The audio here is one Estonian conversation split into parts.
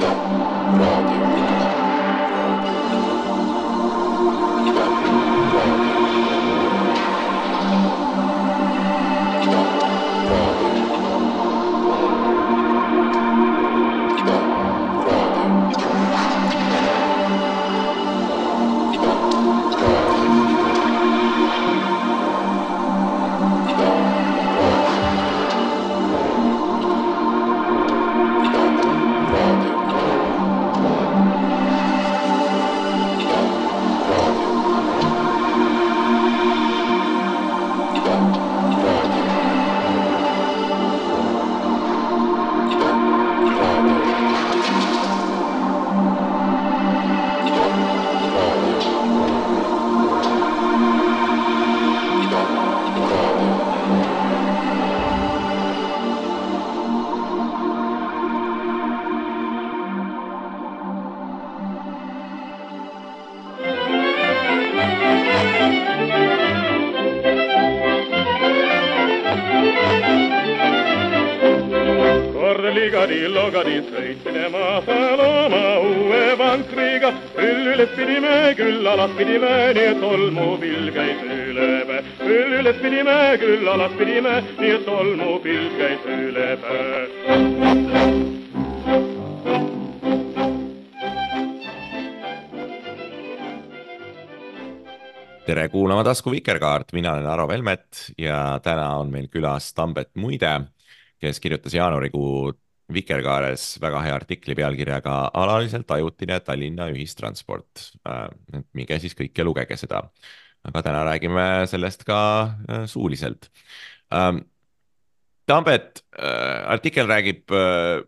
Radio. Tasku Vikerkaart, mina olen Aro Velmet ja täna on meil külas Tambet Muide, kes kirjutas jaanuarikuu Vikerkaares väga hea artikli pealkirjaga Alaliselt ajutine Tallinna ühistransport. et minge siis kõik ja lugege seda. aga täna räägime sellest ka äh, suuliselt. Tambet, äh, artikkel räägib äh,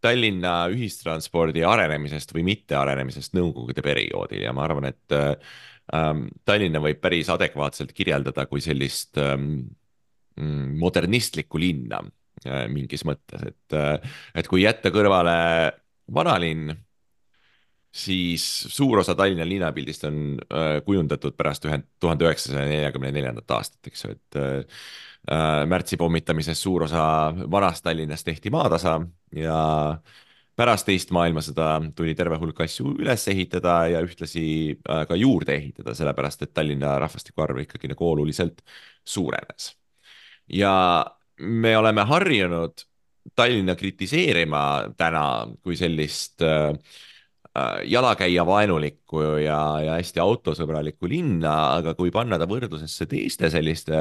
Tallinna ühistranspordi arenemisest või mittearenemisest nõukogude perioodil ja ma arvan, et ähm, Tallinna võib päris adekvaatselt kirjeldada kui sellist ähm, modernistlikku linna äh, mingis mõttes, et, äh, et kui jätta kõrvale vanalinn, siis suur osa Tallinna linnapildist on äh, kujundatud pärast ühe, tuhande üheksasaja neljakümne neljandat aastat, eks ju, et äh, märtsi pommitamisest suur osa vanast Tallinnast tehti maatasa ja pärast teist maailmasõda tuli terve hulk asju üles ehitada ja ühtlasi äh, ka juurde ehitada, sellepärast et Tallinna rahvastiku arv ikkagi nagu oluliselt suurenes. ja me oleme harjunud Tallinna kritiseerima täna kui sellist äh, jalakäija vaenulikku ja, ja hästi autosõbralikku linna, aga kui panna ta võrdlusesse teiste selliste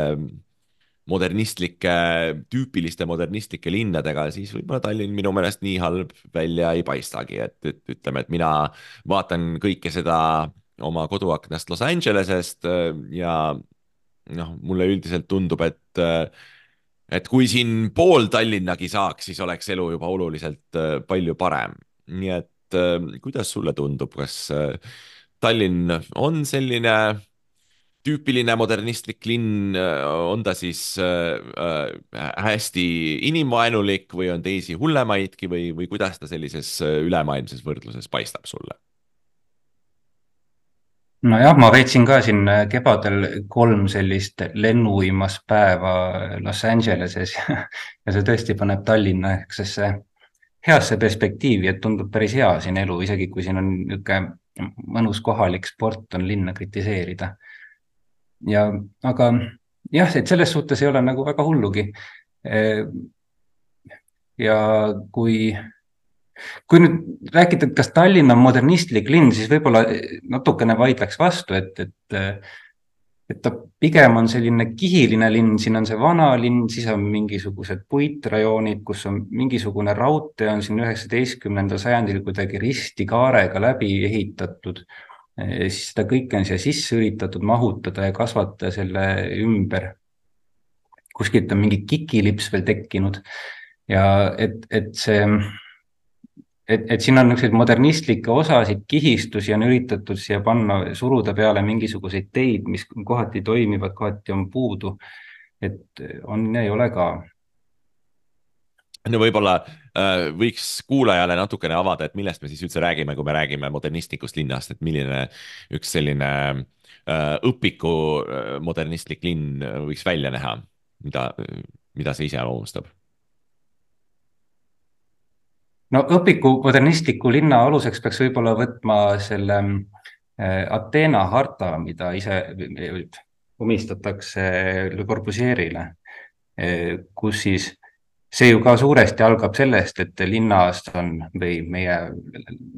modernistlike, tüüpiliste modernistlike linnadega, siis võib-olla Tallinn minu meelest nii halb välja ei paistagi, et, et ütleme, et mina vaatan kõike seda oma koduaknast Los Angelesest äh, ja noh, mulle üldiselt tundub, et äh, et kui siin pool Tallinnagi saaks, siis oleks elu juba oluliselt äh, palju parem. nii et kuidas sulle tundub, kas Tallinn on selline tüüpiline modernistlik linn, äh, on ta siis äh, äh, hästi inimvaenulik või on teisi hullemaidki või, või kuidas ta sellises äh, ülemaailmses võrdluses paistab sulle? nojah, ma veetsin ka siin kevadel kolm sellist lennuuimas päeva Los Angeleses ja see tõesti paneb Tallinna ehksesse heasse perspektiivi, et tundub päris hea siin elu, isegi kui siin on niisugune mõnus kohalik sport on linna kritiseerida ja, aga jah, et selles suhtes ei ole nagu väga hullugi. ja kui, kui nüüd rääkida, et kas Tallinn on modernistlik linn, siis võib-olla natukene vaidleks vastu, et, et et ta pigem on selline kihiline linn, siin on see vanalinn, siis on mingisugused puitrajoonid, kus on mingisugune raudtee on siin üheksateistkümnendal sajandil kuidagi risti kaarega läbi ehitatud siis seda kõike on siia sisse üritatud mahutada ja kasvatada selle ümber. kuskilt on mingi kikilips veel tekkinud ja et, et see, et, et siin on niisuguseid modernistlikke osasid, kihistusi on üritatud siia panna, suruda peale mingisuguseid teid, mis kohati toimivad, kohati on puudu. et on ja ei ole ka no võib-olla võiks kuulajale natukene avada, et millest me siis üldse räägime, kui me räägime modernistlikust linnast, et milline üks selline äh, õpiku äh, modernistlik linn võiks välja näha, mida, mida see iseloomustab? no õpiku modernistliku linna aluseks peaks võib-olla võtma selle äh, Ateena harta, mida ise omistatakse Le Corbusierile, äh, kus siis see ju ka suuresti algab sellest, et linnas on või meie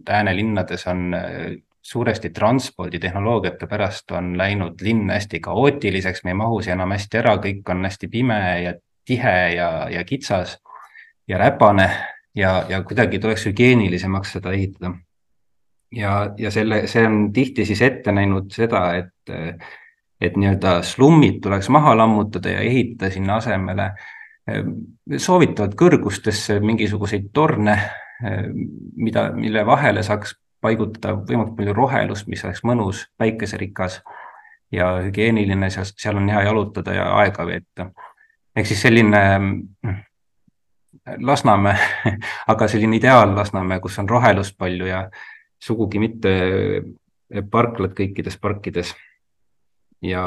läänelinnades on äh, suuresti transporditehnoloogiate pärast on läinud linn hästi kaootiliseks, me ei mahu siia enam hästi ära, kõik on hästi pime ja tihe ja, ja kitsas ja räpane ja, ja kuidagi tuleks hügieenilisemaks seda ehitada. ja, ja selle, see on tihti siis ette näinud seda, et, et nii-öelda slummid tuleks maha lammutada ja ehitada sinna asemele soovitavalt kõrgustesse mingisuguseid torne, mida, mille vahele saaks paigutada võimalikult palju rohelust, mis oleks mõnus, päikeserikas ja hügieeniline, seal on hea jalutada ja aega veeta. ehk siis selline Lasnamäe, aga selline ideaal Lasnamäe, kus on rohelust palju ja sugugi mitte parklad kõikides parkides. ja,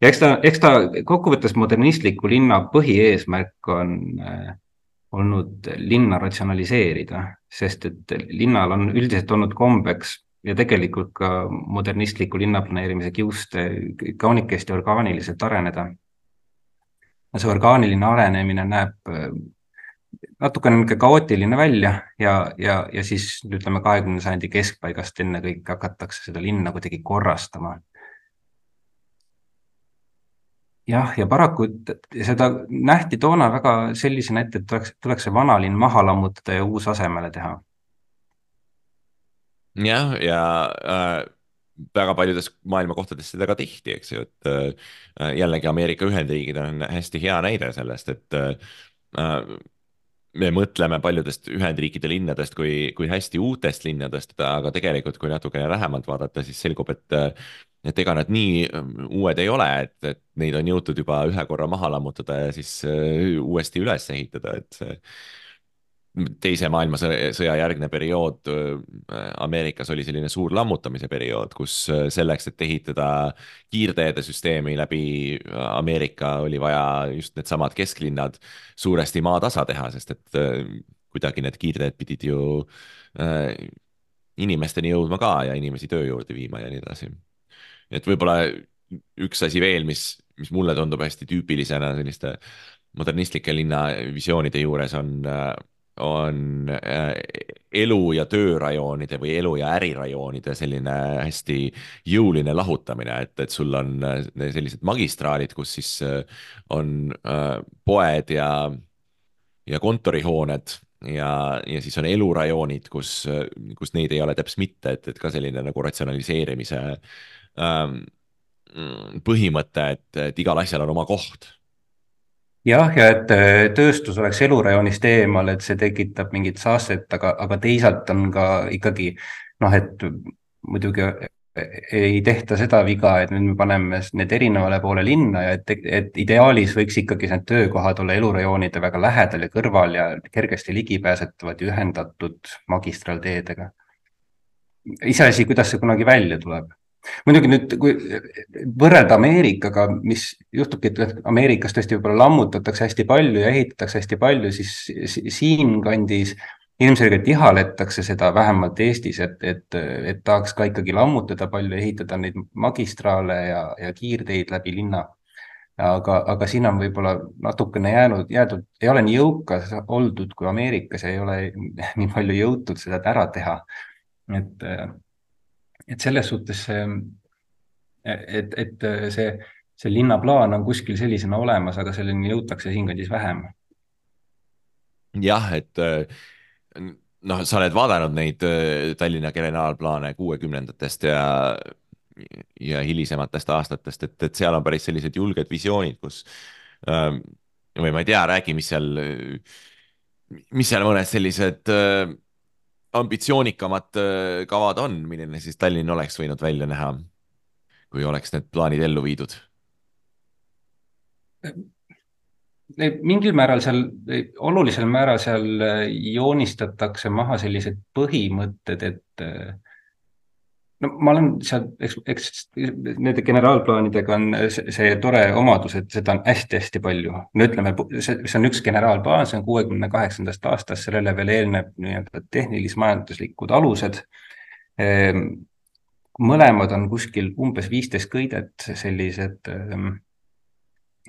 ja eks ta, eks ta kokkuvõttes modernistliku linna põhieesmärk on äh, olnud linna ratsionaliseerida, sest et linnal on üldiselt olnud kombeks ja tegelikult ka modernistliku linnaplaneerimise kiust kaunikesti orgaaniliselt areneda see orgaaniline arenemine näeb äh, natukene niisugune kaootiline välja ja, ja, ja siis ütleme, kahekümnenda sajandi keskpaigast ennekõike hakatakse seda linna kuidagi korrastama. Jah, ja paraku seda nähti toona väga sellisena ette, et tuleks, tuleks see vanalinn maha lammutada ja uus asemele teha. jah, ja äh väga paljudes maailma kohtades seda ka tehti, eks ju, et äh, jällegi Ameerika Ühendriigid on hästi hea näide sellest, et äh, me mõtleme paljudest Ühendriikide linnadest kui, kui hästi uutest linnadest, aga tegelikult, kui natukene lähemalt vaadata, siis selgub, et et ega nad nii uued ei ole, et, et neid on jõutud juba ühe korra maha lammutada ja siis äh, uuesti üles ehitada, et see teise maailmasõja järgne periood äh, Ameerikas oli selline suur lammutamise periood, kus äh, selleks, et ehitada kiirteede süsteemi läbi Ameerika, oli vaja just needsamad kesklinnad suuresti maatasa teha, sest et kuidagi need kiirteed pidid ju inimesteni jõudma ka ja inimesi töö juurde viima ja nii edasi. Et võib-olla üks asi veel, mis, mis mulle tundub hästi tüüpilisena selliste modernistlike linnavisioonide juures on on äh, elu- ja töörajoonide või elu- ja ärirajoonide selline hästi jõuline lahutamine, et, et sul on äh, sellised magistraalid, kus siis äh, on poed ja, ja kontorihooned ja, ja siis on elurajoonid, kus, kus neid ei ole täpselt mitte, et, et ka selline nagu ratsionaliseerimise ähm, põhimõte, et, et igal asjal on oma koht jah, ja et äh, tööstus oleks elurajoonist eemal, et see tekitab mingit saastet, aga, aga teisalt on ka ikkagi noh, et muidugi äh, ei tehta seda viga, et nüüd me paneme need erinevale poole linna ja et, et ideaalis võiks ikkagi need töökohad olla elurajoonide väga lähedal ja kõrval ja kergesti ligipääsetavad ja ühendatud magistraalteedega. iseasi, kuidas see kunagi välja tuleb muidugi nüüd, kui võrrelda Ameerikaga, mis juhtubki, et Ameerikas tõesti võib-olla lammutatakse hästi palju ja ehitatakse hästi palju, siis siinkandis ilmselgelt ihaletakse seda vähemalt Eestis, et, et, et tahaks ka ikkagi lammutada palju, ehitada neid magistraale ja, ja kiirteid läbi linna. aga, aga siin on võib-olla natukene jäänud, jäädud, ei ole nii jõukas oldud kui Ameerikas ja ei ole nii palju jõutud seda ära teha. et et selles suhtes see, et, et see, see linnaplaan on kuskil sellisena olemas, aga selleni jõutakse siinkandis vähem. jah, et noh, sa oled vaadanud neid äh, Tallinna generaalplaane kuuekümnendatest ja, ja hilisematest aastatest, et, et seal on päris sellised julged visioonid, kus ähm, või ma ei tea, räägi, mis seal, mis seal mõned sellised äh, ambitsioonikamad äh, kavad on, milline siis Tallinn oleks võinud välja näha, kui oleks need plaanid ellu viidud? mingil määral seal, olulisel määral seal äh, joonistatakse maha sellised põhimõtted, et, äh, no ma olen seal, eks, eks nende generaalplaanidega on see, see tore omadus, et seda on hästi-hästi palju. no ütleme, see, see on üks generaalplaan, see on kuuekümne kaheksandast aastast, sellele veel eelneb nii-öelda tehnilis-majanduslikud alused. Ehm, mõlemad on kuskil umbes viisteist kõidet, sellised ehm,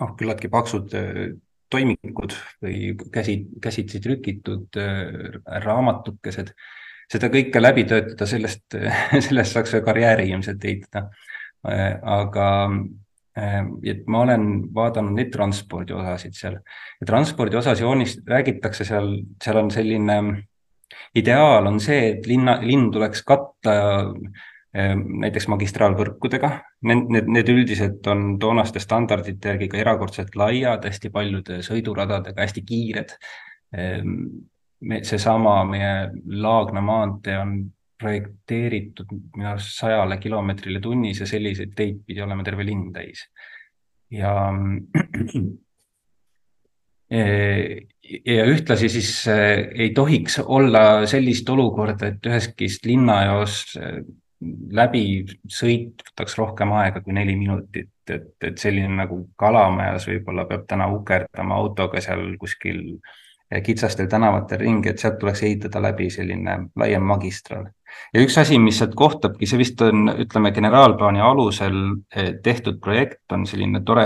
noh, küllaltki paksud toimikud või käsi, käsitsi trükitud raamatukesed seda kõike läbi töötada, sellest, sellest saaks ühe karjääri ilmselt ehitada. aga et ma olen vaadanud neid transpordi osasid seal ja transpordi osas joonist räägitakse seal, seal on selline ideaal on see, et linna, linn tuleks katta näiteks magistraalvõrkudega. Need, need, need üldiselt on toonaste standardite järgi ka erakordselt laiad, hästi paljude sõiduradadega, hästi kiired seesama meie Laagna maantee on projekteeritud minu arust sajale kilomeetrile tunnis ja selliseid teid pidi olema terve linn täis. ja ja ühtlasi siis eh, ei tohiks olla sellist olukorda, et üheski linnajaos eh, läbi sõit võtaks rohkem aega kui neli minutit, et, et selline nagu Kalamajas võib-olla peab täna ukerdama autoga seal kuskil äh, kitsastel tänavatel ringi, et sealt tuleks ehitada läbi selline laiem magistraal. ja üks asi, mis sealt kohtabki, see vist on, ütleme, generaalplaani alusel eh, tehtud projekt, on selline tore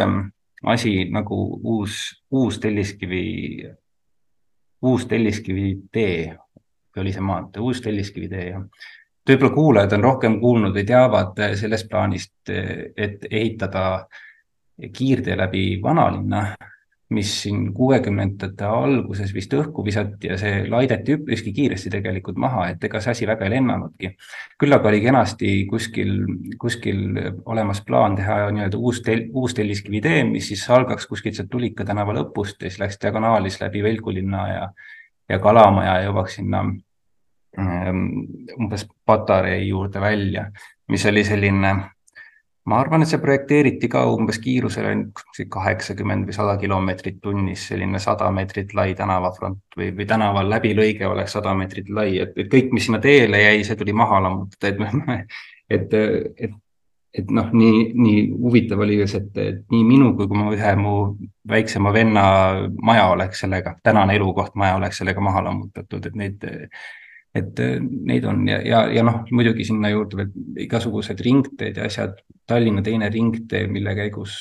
asi nagu uus, uus Telliskivi, uus Telliskivi tee või oli see maantee, uus Telliskivi tee, jah võib-olla kuulajad on rohkem kuulnud või teavad sellest plaanist, eh, et ehitada kiirtee läbi vanalinna mis siin kuuekümnendate alguses vist õhku visati ja see laideti üpriski kiiresti tegelikult maha, et ega see asi väga ei lennanudki. küll aga oli kenasti kuskil, kuskil olemas plaan teha nii-öelda uus tel-, uus Telliskivi tee, mis siis algaks kuskilt sealt Tulika tänava lõpust ja siis läks diagonaalis läbi Velgulinna ja, ja Kalamaja ja jõuaks sinna um, umbes Patarei juurde välja, mis oli selline ma arvan, et see projekteeriti ka umbes kiirusele kaheksakümmend või sada kilomeetrit tunnis, selline sada meetrit lai tänavafront või, või tänava läbilõige oleks sada meetrit lai, et, kõik, mis sinna teele jäi, see tuli maha lammutada, et, et, et, et noh, nii, nii huvitav oli just, et, et nii minu kui ka ühe mu väiksema venna maja oleks sellega, tänane elukoht maja oleks sellega maha lammutatud, et neid et äh, neid on ja, ja, ja noh, muidugi sinna juurde veel igasugused ringteed ja asjad. Tallinna teine ringtee, mille käigus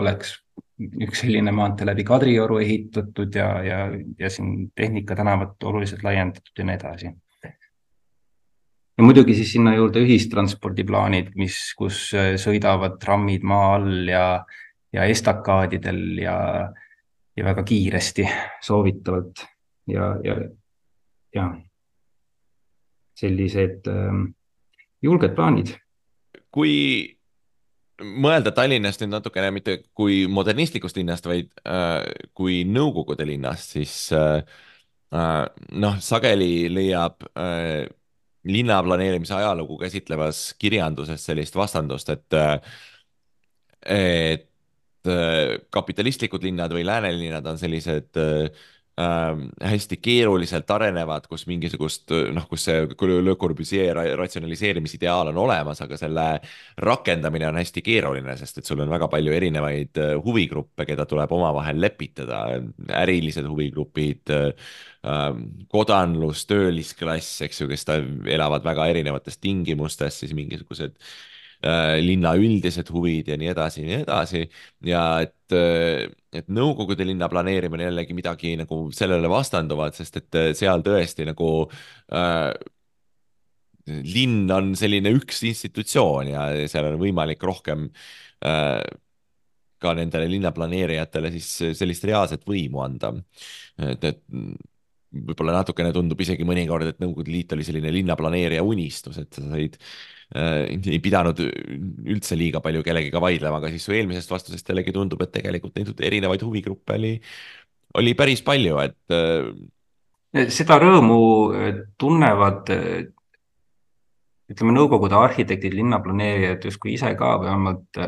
oleks üks selline maantee läbi Kadrioru ehitatud ja, ja, ja siin Tehnika tänavat oluliselt laiendatud ja nii edasi. ja muidugi siis sinna juurde ühistranspordiplaanid, mis, kus äh, sõidavad trammid maa all ja, ja estakaadidel ja, ja väga kiiresti soovitavalt ja, ja, ja sellised äh, julged plaanid. kui mõelda Tallinnast nüüd natukene mitte kui modernistlikust linnast, vaid äh, kui Nõukogude linnast, siis äh, äh, noh, sageli leiab äh, linnaplaneerimise ajalugu käsitlevas kirjanduses sellist vastandust, et äh,, et äh, kapitalistlikud linnad või läänelinnad on sellised äh, äh, hästi keeruliselt arenevad, kus mingisugust noh, kus see Le Corbusier ratsionaliseerimisideaal on olemas, aga selle rakendamine on hästi keeruline, sest et sul on väga palju erinevaid äh, huvigruppe, keda tuleb omavahel lepitada, ärilised huvigrupid äh,, kodanlus, töölisklass, eks ju, kes elavad väga erinevates tingimustes, siis mingisugused Äh, linna üldised huvid ja nii edasi ja nii edasi. ja et, äh, et Nõukogude linna planeerimine jällegi midagi nagu sellele vastanduvat, sest et äh, seal tõesti nagu äh, linn on selline üks institutsioon ja seal on võimalik rohkem äh, ka nendele linnaplaneerijatele siis sellist reaalset võimu anda. et, et võib-olla natukene tundub isegi mõnikord, et Nõukogude Liit oli selline linnaplaneerija unistus, et sa said Äh, ei pidanud üldse liiga palju kellegiga vaidlema, aga siis su eelmisest vastusest jällegi tundub, et tegelikult neid erinevaid huvigruppe oli, oli päris palju, et. Äh, seda rõõmu äh, tunnevad ütleme, Nõukogude arhitektid, linnaplaneerijad justkui ise ka, vähemalt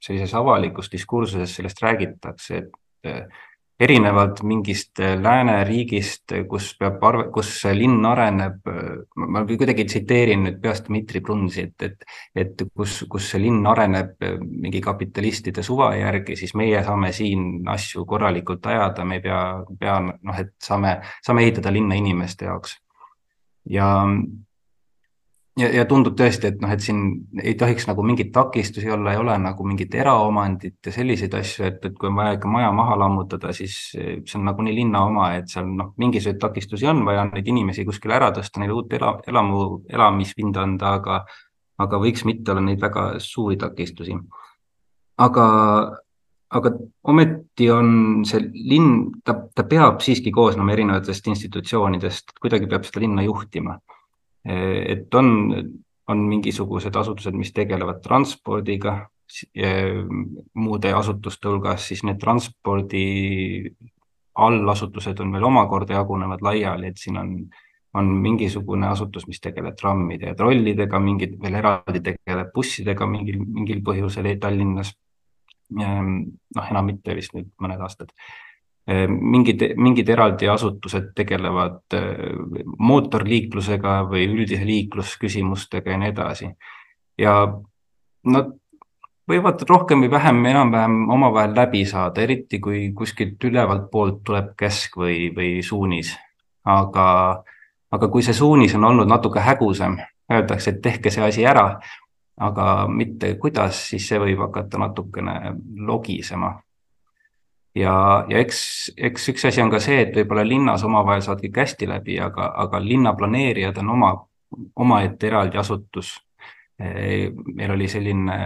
sellises avalikus diskursuses sellest räägitakse, et erinevalt mingist lääneriigist, kus peab arve, kus linn areneb, ma kuidagi tsiteerin nüüd peast Dmitri Brunsi, et, et, et kus, kus see linn areneb mingi kapitalistide suva järgi, siis meie saame siin asju korralikult ajada, me ei pea, pea noh, et saame, saame ehitada linna inimeste jaoks. ja ja, ja tundub tõesti, et noh, et siin ei tohiks nagu mingeid takistusi olla, ei ole nagu mingit eraomandit ja selliseid asju, et, et kui on vaja ikka maja maha lammutada, siis see on nagunii linna oma, et seal noh, mingisuguseid takistusi on vaja neid inimesi kuskile ära tõsta, neile uut ela, elamu, elamispinda anda, aga, aga võiks mitte olla neid väga suuri takistusi. aga, aga ometi on see linn, ta, ta peab siiski koosnema erinevatest institutsioonidest, kuidagi peab seda linna juhtima et on, on mingisugused asutused, mis tegelevad transpordiga, muude asutuste hulgas, siis need transpordi allasutused on veel omakorda jagunevad laiali, et siin on, on mingisugune asutus, mis tegeleb trammide ja trollidega, mingid veel eraldi tegeleb bussidega mingil, mingil põhjusel Tallinnas. noh, enam mitte vist nüüd mõned aastad mingid, mingid eraldi asutused tegelevad äh, mootorliiklusega või üldise liiklusküsimustega ja nii edasi. ja nad võivad rohkem või vähem enam-vähem omavahel läbi saada, eriti kui kuskilt ülevalt poolt tuleb käsk või, või suunis. aga, aga kui see suunis on olnud natuke hägusam, öeldakse, et tehke see asi ära, aga mitte kuidas, siis see võib hakata natukene logisema ja, ja eks, eks üks asi on ka see, et võib-olla linnas omavahel saavad kõik hästi läbi, aga, aga linnaplaneerijad on oma, omaette eraldi asutus. meil oli selline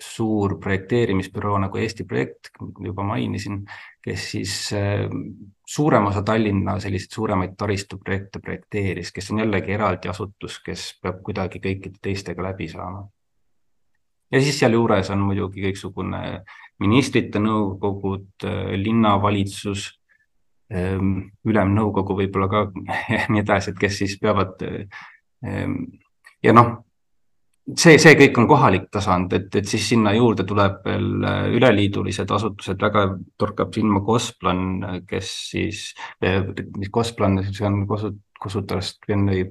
suur projekteerimisbüroo nagu Eesti Projekt, juba mainisin, kes siis suurem osa Tallinna selliseid suuremaid taristuprojekte projekteeris, kes on jällegi eraldi asutus, kes peab kuidagi kõikide teistega läbi saama. Ja siis sealjuures on muidugi kõiksugune äh, ministrite nõukogud, äh, linnavalitsus, ähm, ülemnõukogu võib-olla ka ja nii edasi, et kes siis peavad. Ähm, ja noh, see, see kõik on kohalik tasand, et, et siis sinna juurde tuleb veel äh, üleliidulised asutused, väga torkab silma Gosplan, kes siis, äh, mis Gosplan, see on kasutajast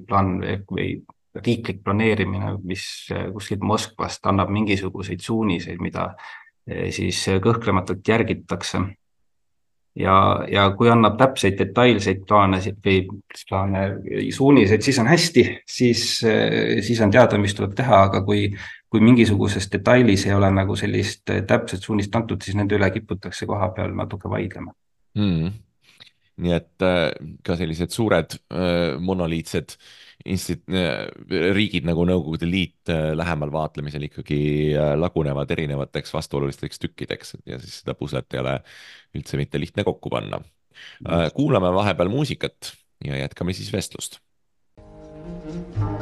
plaan või riiklik planeerimine, mis kuskilt Moskvast annab mingisuguseid suuniseid, mida Eh, siis eh, kõhklematult järgitakse. ja, ja kui annab täpseid detailseid plaane või plaane, suuniseid, siis on hästi, siis, eh, siis on teada, mis tuleb teha, aga kui, kui mingisuguses detailis ei ole nagu sellist täpset suunist antud, siis nende üle kiputakse koha peal natuke vaidlema mm.. nii et ka sellised suured monoliitsed instit-, riigid nagu Nõukogude Liit äh, lähemal vaatlemisel ikkagi äh, lagunevad erinevateks vastuolulisteks tükkideks ja siis seda puslet ei ole üldse mitte lihtne kokku panna. Äh, kuulame vahepeal muusikat ja jätkame siis vestlust. hei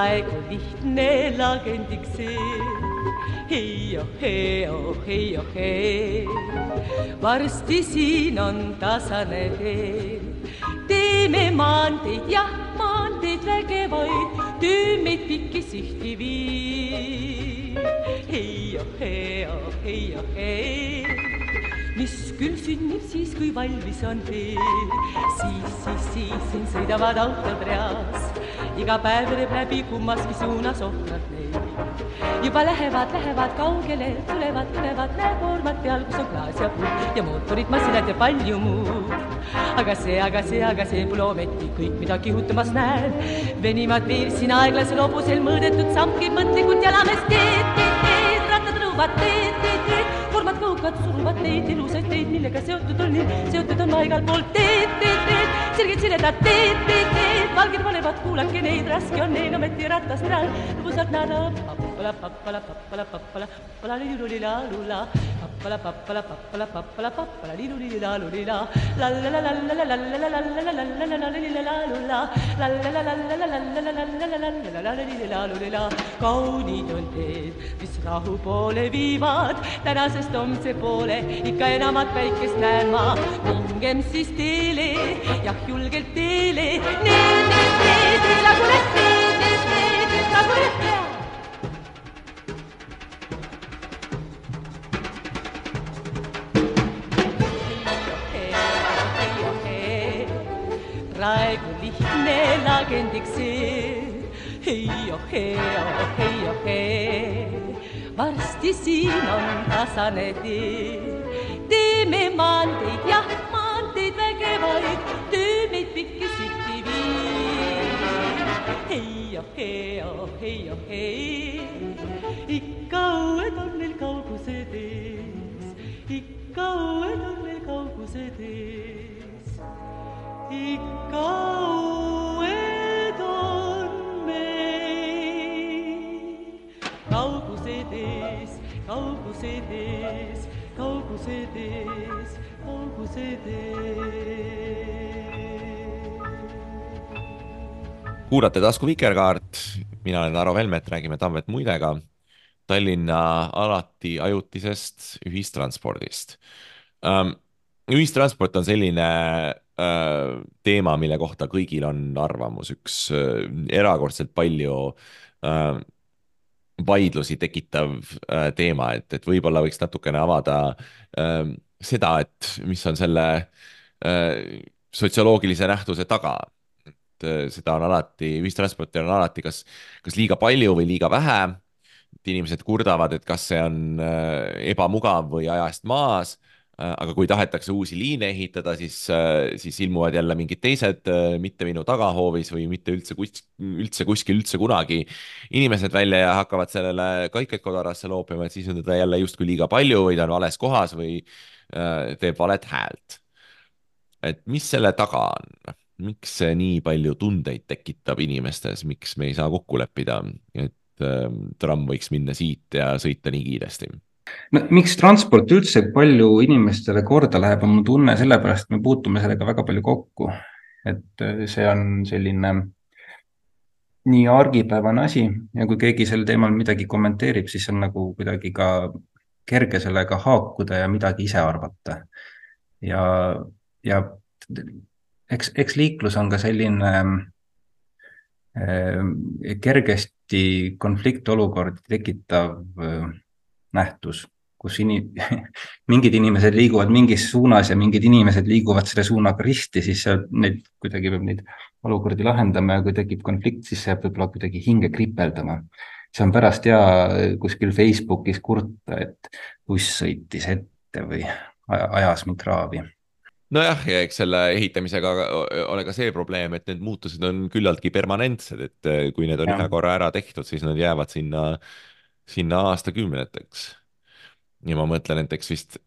praegu lihtne lagendik see. hei oh hei oh hei oh hei, varsti siin on tasane tee. teeme maanteid, jah, maanteid vägevaid, tüümeid pikki sihti viib. hei mis küll sünnib siis, kui valmis on tee. siis, siis, siis siin sõidavad autod reas, iga päev lööb läbi kummaski suunas ohtralt neid. juba lähevad, lähevad kaugele, tulevad, tulevad, näe koormad peal, kus on klaas ja puud ja mootorid, masinad ja palju muud. aga see, aga see, aga see pole ometi kõik, mida kihutamas näen. venivad veel siin aeglasel hobusel mõõdetud samm käib mõtlikult jalamees teed, teed, teed, rattad rõhuvad teed, teed, kõhukad suruvad neid ilusaid teid, millega seotud on nii, seotud on ma igal pool. Teed, teed, teed, sirged siledad. Teed, teed, need valged panevad, kuulake neid, raske on neil ometi ratast näha. lõbusalt näha, పప్పల పప్పల పప్పల పప్పల పప్పలడిలుడిలా లులా పప్పల పప్పల పప్పల పప్పల పప్పలడిలుడిలా లుడిలా లల్లల లల్లల లల్లల లల్లల లల్లల లల్లలిలా లులా లల్లల లల్లల లల్లల లల్లల లల్లల లల్లలిలా లుడిలా kaunitunteed, mis rahu poole viivad tänasest homse poole ikka enamat päikest näen ma. mingem siis teele, jah julgelt teele, need, need, need, nagu need, need, need, need, nagu need. Praegu lihtne lagendiks see. hei oh hei oh hei oh hei, varsti siin on tasane tee. teeme maanteid, jah, maanteid vägevaid, töö meid pikki sitti viib. hei oh hei oh hei oh hei, ikka uued on neil kaugused ees, ikka uued kuulate tasku Vikerkaart, mina olen Aro Velmet, räägime Tammet Muidega. Tallinna alati ajutisest ühistranspordist. Ühistransport on selline teema, mille kohta kõigil on arvamus, üks uh, erakordselt palju uh, vaidlusi tekitav teema, et, et võib-olla võiks natukene avada seda, et mis on selle sotsioloogilise nähtuse taga et seda on alati, ühistransporti on alati kas, kas liiga palju või liiga vähe. et inimesed kurdavad, et kas see on ebamugav või ajast maas. Aga kui tahetakse uusi liine ehitada, siis, siis ilmuvad jälle mingid teised, mitte minu tagahoovis või mitte üldse kus-, üldse kuskil üldse kunagi inimesed välja ja hakkavad sellele kaikaid kodarasse loopima, et siis on teda jälle justkui liiga palju või ta on vales kohas või teeb valet häält. et mis selle taga on? miks see nii palju tundeid tekitab inimestes, miks me ei saa kokku leppida, et äh, tramm võiks minna siit ja sõita nii kiiresti? No miks transport üldse palju inimestele korda läheb, on mu tunne sellepärast, et me puutume sellega väga palju kokku. et see on selline nii argipäevane asi ja kui keegi sel teemal midagi kommenteerib, siis on nagu kuidagi ka kerge sellega haakuda ja midagi ise arvata. ja, ja eks, eks liiklus on ka selline äh, kergesti konfliktolukordi tekitav äh, nähtus, kus ini-, mingid inimesed liiguvad mingis suunas ja mingid inimesed liiguvad selle suunaga risti, siis seal neid kuidagi peab neid olukordi lahendama ja kui tekib konflikt, siis see jääb võib-olla kuidagi hinge kripeldama. see on pärast hea kuskil Facebookis kurta, et buss sõitis ette või ajas mind kraavi nojah, ja eks selle ehitamisega ole ka see probleem, et need muutused on küllaltki permanentsed, et kui need on ja. ühe korra ära tehtud, siis nad jäävad sinna, sinna aastakümneteks. ja ma mõtlen, et eks vist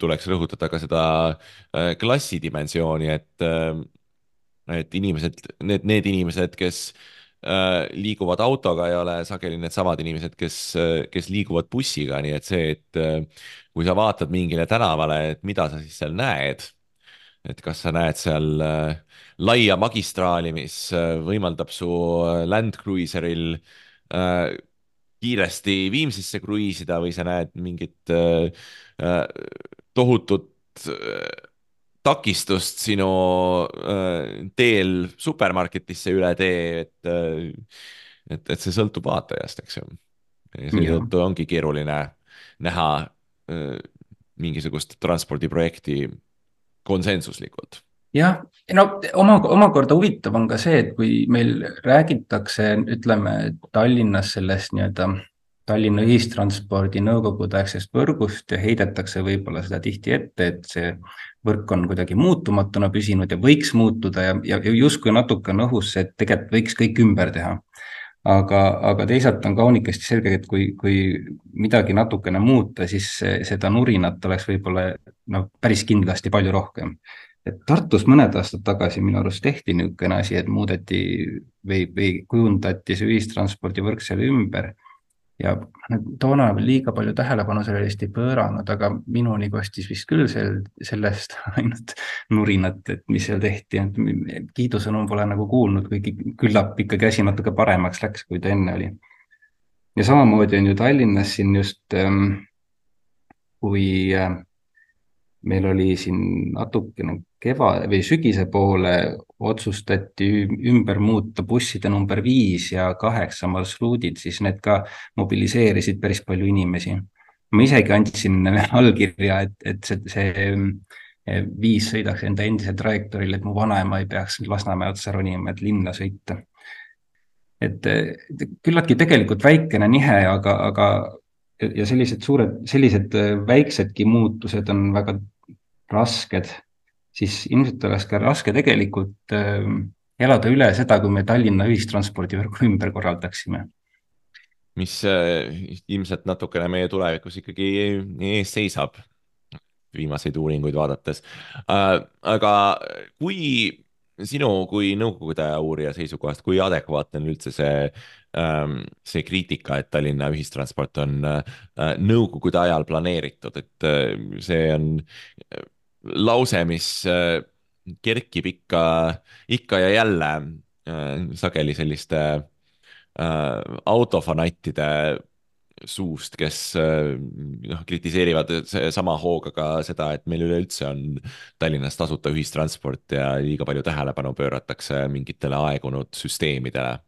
tuleks rõhutada ka seda klassidimensiooni, et, et inimesed, need, need inimesed, kes liiguvad autoga, ei ole sageli needsamad inimesed, kes, kes liiguvad bussiga, nii et see, et kui sa vaatad mingile tänavale, et mida sa siis seal näed, et kas sa näed seal äh, laia magistraali, mis äh, võimaldab su äh, Land Cruiseril kiiresti Viimsisse kruiisida või sa näed mingit tohutut takistust sinu teel supermarketisse üle tee, et, et, et see sõltub vaatajast, eks ju. seetõttu ongi keeruline näha mingisugust transpordiprojekti konsensuslikult jah, no oma, omakorda huvitav on ka see, et kui meil räägitakse, ütleme Tallinnas sellest nii-öelda Tallinna ühistranspordi nõukogudeaegsest võrgust ja heidetakse võib-olla seda tihti ette, et see võrk on kuidagi muutumatuna püsinud ja võiks muutuda ja, ja justkui natuke on õhus see, et tegelikult võiks kõik ümber teha aga, aga teisalt on kaunikesti selge, et kui, kui midagi natukene muuta, siis seda nurinat oleks võib-olla noh, päris kindlasti palju rohkem. Et Tartus mõned aastad tagasi minu arust tehti niisugune asi, et muudeti või, või kujundati see ühistranspordivõrk seal ümber ja toona liiga palju tähelepanu sellele vist ei pööranud, aga minuni kostis vist küll sel, sellest ainult nurinat, et mis seal tehti, et kiidusõnu pole nagu kuulnud, kuigi küllap ikkagi asi natuke paremaks läks, kui ta enne oli. ja samamoodi on ju Tallinnas siin just ähm, kui äh, meil oli siin natukene keva või sügise poole otsustati ümber muuta busside number viis ja kaheksa marsruudid, siis need ka mobiliseerisid päris palju inimesi. ma isegi andsin allkirja, et, et see, see viis sõidaks enda endisel trajektooril, et mu vanaema ei peaks Lasnamäe otsa ronima, et linna sõita. et küllaltki tegelikult väikene nihe, aga, aga ja sellised suured, sellised väiksedki muutused on väga rasked, siis ilmselt oleks ka raske tegelikult äh, elada üle seda, kui me Tallinna ühistranspordivõrgu ümber korraldaksime. mis äh, ilmselt natukene meie tulevikus ikkagi ees seisab, viimaseid uuringuid vaadates äh,. aga kui sinu kui nõukogude uurija seisukohast, kui adekvaatne on üldse see ähm,, see kriitika, et Tallinna ühistransport on äh, nõukogude ajal planeeritud, et äh, see on lause, mis äh, kerkib ikka, ikka ja jälle äh, sageli selliste äh, autofanattide suust, kes noh, kritiseerivad sama hooga ka seda, et meil üleüldse on Tallinnas tasuta ühistransport ja liiga palju tähelepanu pööratakse mingitele aegunud süsteemidele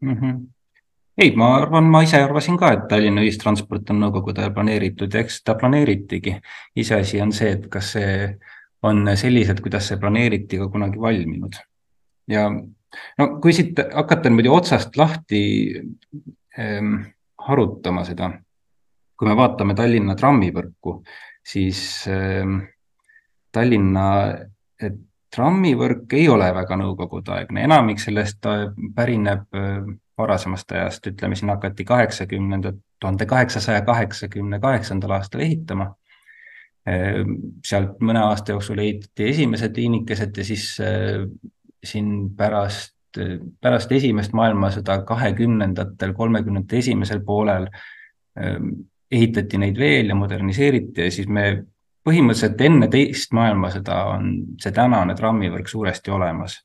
mm. -hmm ei, ma arvan, ma ise arvasin ka, et Tallinna ühistransport on nõukogude ajal planeeritud ja eks ta planeeritigi. iseasi on see, et kas see on selliselt, kuidas see planeeriti, ka kunagi valminud. ja no kui siit hakata niimoodi otsast lahti ähm, harutama seda, kui me vaatame Tallinna trammivõrku, siis ähm, Tallinna trammivõrk ei ole väga nõukogudeaegne, enamik sellest pärineb äh, varasemast ajast, ütleme siin hakati kaheksakümnendat, tuhande kaheksasaja kaheksakümne kaheksandal aastal ehitama. Ehm, sealt mõne aasta jooksul ehitati esimesed liinikesed ja siis äh, siin pärast, pärast esimest maailmasõda kahekümnendatel, kolmekümnendate esimesel poolel ehm, ehitati neid veel ja moderniseeriti ja siis me põhimõtteliselt enne teist maailmasõda on see tänane trammivõrk suuresti olemas.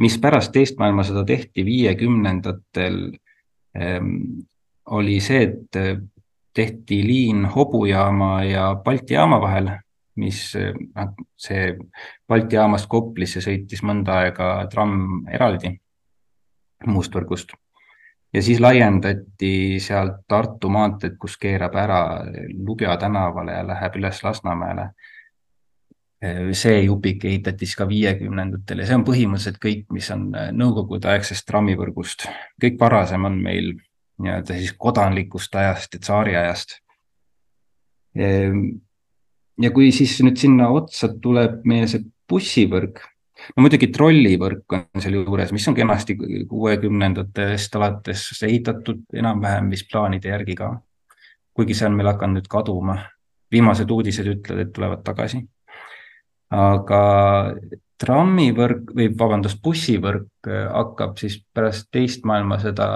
Mis pärast teist maailmasõda tehti viiekümnendatel ähm,, oli see, et äh, tehti liin Hobujaama ja Balti jaama vahel, mis äh,, see Balti jaamast Koplisse sõitis mõnda aega tramm eraldi Mustvõrgust. ja siis laiendati sealt Tartu maanteed, kus keerab ära Lubja tänavale ja läheb üles Lasnamäele Äh, see jupik ehitati siis ka viiekümnendatel ja see on põhimõtteliselt kõik, mis on äh, nõukogudeaegsest trammivõrgust. kõik varasem on meil nii-öelda siis kodanlikust ajast ja tsaariajast. Ja kui siis nüüd sinna otsa tuleb meie see bussivõrk, no muidugi trollivõrk on sealjuures, mis on kenasti kuuekümnendatest alates ehitatud enam-vähem vist plaanide järgi ka. kuigi see on meil hakanud nüüd kaduma. viimased uudised ütlevad, et tulevad tagasi aga trammivõrk või vabandust, bussivõrk äh, hakkab siis pärast teist maailmasõda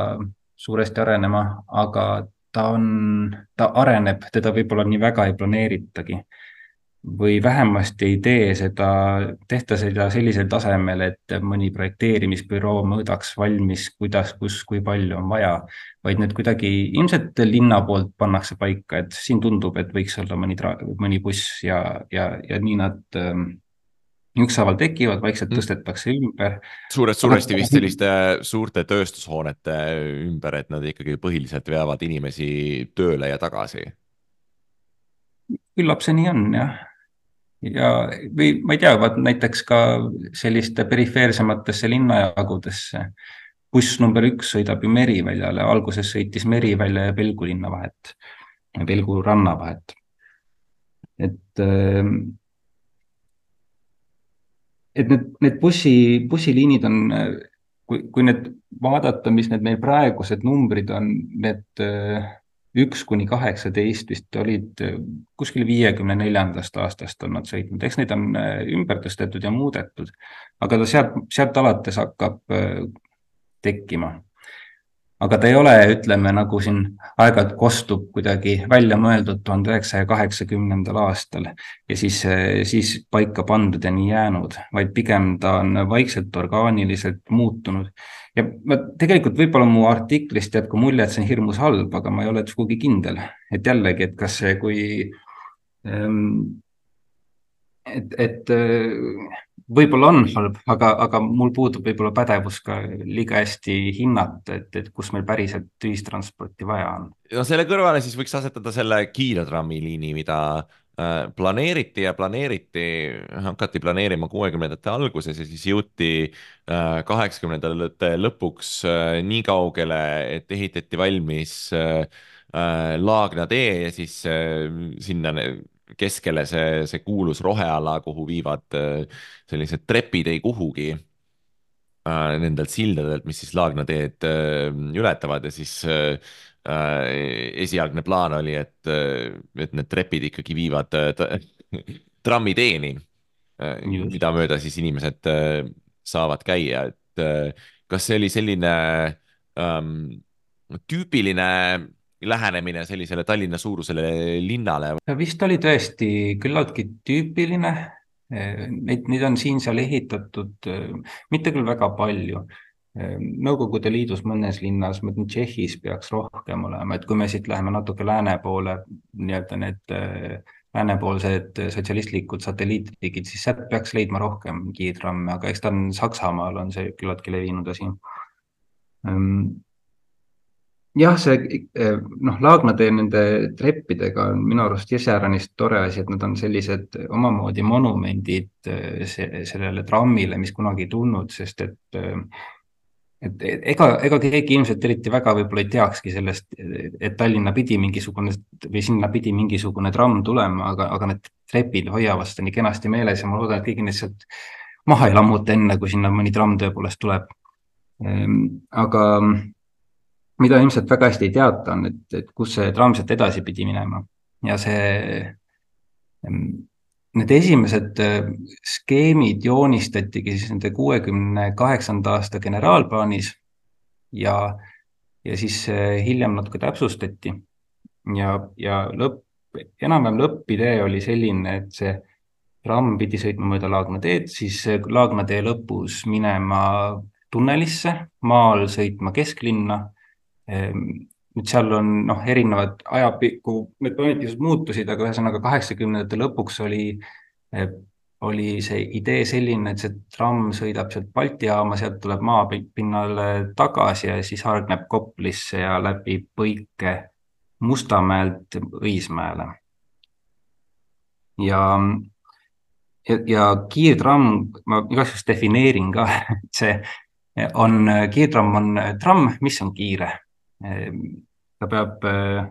suuresti arenema, aga ta on, ta areneb, teda võib-olla nii väga ei planeeritagi. Või vähemasti ei tee seda, tehta seda sellisel tasemel, et mõni projekteerimisbüroo mõõdaks valmis, kuidas, kus, kui palju on vaja, vaid need kuidagi ilmselt linna poolt pannakse paika, et siin tundub, et võiks olla mõni, mõni buss ja, ja, ja nii nad ähm, ükshaaval tekivad, vaikselt mm. tõstetakse ümber. suurest, suuresti vist selliste suurte tööstushoonete ümber, et nad ikkagi põhiliselt veavad inimesi tööle ja tagasi. küllap see nii on jah. Ja, või ma ei tea, vaat näiteks ka selliste perifeersematesse linnajagudesse. buss number üks sõidab ju Meriväljale, alguses sõitis Merivälja ja Pelgu linna vahet, Pelgu ranna vahet. et ähm, et need, need bussi, bussiliinid on, kui, kui need vaadata, mis need meil praegused numbrid on, need üks kuni kaheksateist vist olid kuskil viiekümne neljandast aastast on nad sõitnud, eks neid on ümber tõstetud ja muudetud, aga ta sealt, sealt alates hakkab tekkima aga ta ei ole, ütleme nagu siin aeg-ajalt kostub kuidagi välja mõeldud tuhande üheksasaja kaheksakümnendal aastal ja siis, siis paika pandud ja nii jäänud, vaid pigem ta on vaikselt orgaaniliselt muutunud. Ja ma tegelikult võib-olla mu artiklist jääb ka mulje, et see on hirmus halb, aga ma ei ole sugugi kindel, et jällegi, et kas see, kui ähm, et, et võib-olla on halb, aga, aga mul puudub võib-olla pädevus ka liiga hästi hinnata, et, et kus meil päriselt ühistransporti vaja on. no selle kõrvale siis võiks asetada selle kiirtrammiliini, mida äh, planeeriti ja planeeriti, hakati planeerima kuuekümnendate alguses ja siis jõuti äh, kaheksakümnendate lõpuks äh, nii kaugele, et ehitati valmis Laagna tee ja siis sinna keskele see, see kuulus roheala, kuhu viivad äh, sellised trepid ei kuhugi äh, nendelt sildadelt, mis siis Laagna teed äh, ületavad ja siis esialgne plaan oli, et, et need trepid ikkagi viivad trammiteeni, mida mööda siis inimesed saavad käia, et kas see oli selline ähm, tüüpiline lähenemine sellisele Tallinna suurusele linnale? vist oli tõesti küllaltki tüüpiline. Neid, neid on siin-seal ehitatud, mitte küll väga palju. Nõukogude Liidus mõnes linnas, ma ütlen Tšehhis peaks rohkem olema, et kui me siit läheme natuke lääne poole, nii-öelda need läänepoolsed sotsialistlikud satelliitriigid, siis sealt peaks leidma rohkem kiirtramme, aga eks ta on Saksamaal on see küllaltki levinud asi. Jah, see eh, noh, Laagnatee nende treppidega on minu arust iseäranis tore asi, et nad on sellised omamoodi monumendid eh, sellele trammile, mis kunagi ei tulnud, sest et eh, et ega, ega keegi ilmselt eriti väga võib-olla ei teakski sellest, et Tallinna pidi mingisugune või sinna pidi mingisugune tramm tulema, aga, aga need trepid hoiavad seda nii kenasti meeles ja ma loodan, et keegi neid sealt maha ei lammuta enne, kui sinna mõni tramm tõepoolest tuleb. Ehm, aga mida ilmselt väga hästi ei teata, on, et, et kus see tramm sealt edasi pidi minema ja see, need esimesed äh, skeemid joonistatigi siis nende kuuekümne kaheksanda aasta generaalplaanis ja, ja siis äh, hiljem natuke täpsustati. Ja, ja lõpp, enam-vähem lõppidee oli selline, et see tramm pidi sõitma mööda Laagna teed, siis Laagna tee lõpus minema tunnelisse, maal sõitma kesklinna Ehm, nüüd seal on noh, erinevad ajapikku, need planeetised muutusid, aga ühesõnaga kaheksakümnendate lõpuks oli, eh, oli see idee selline, et see tramm sõidab sealt Balti jaama, sealt tuleb maapinnale tagasi ja siis hargneb Koplisse ja läbi Põike Mustamäelt Õismäele. ja, ja, ja kiirtramm, ma igaks juhuks defineerin ka, et see on, kiirtramm on tramm, mis on kiire ta peab eh,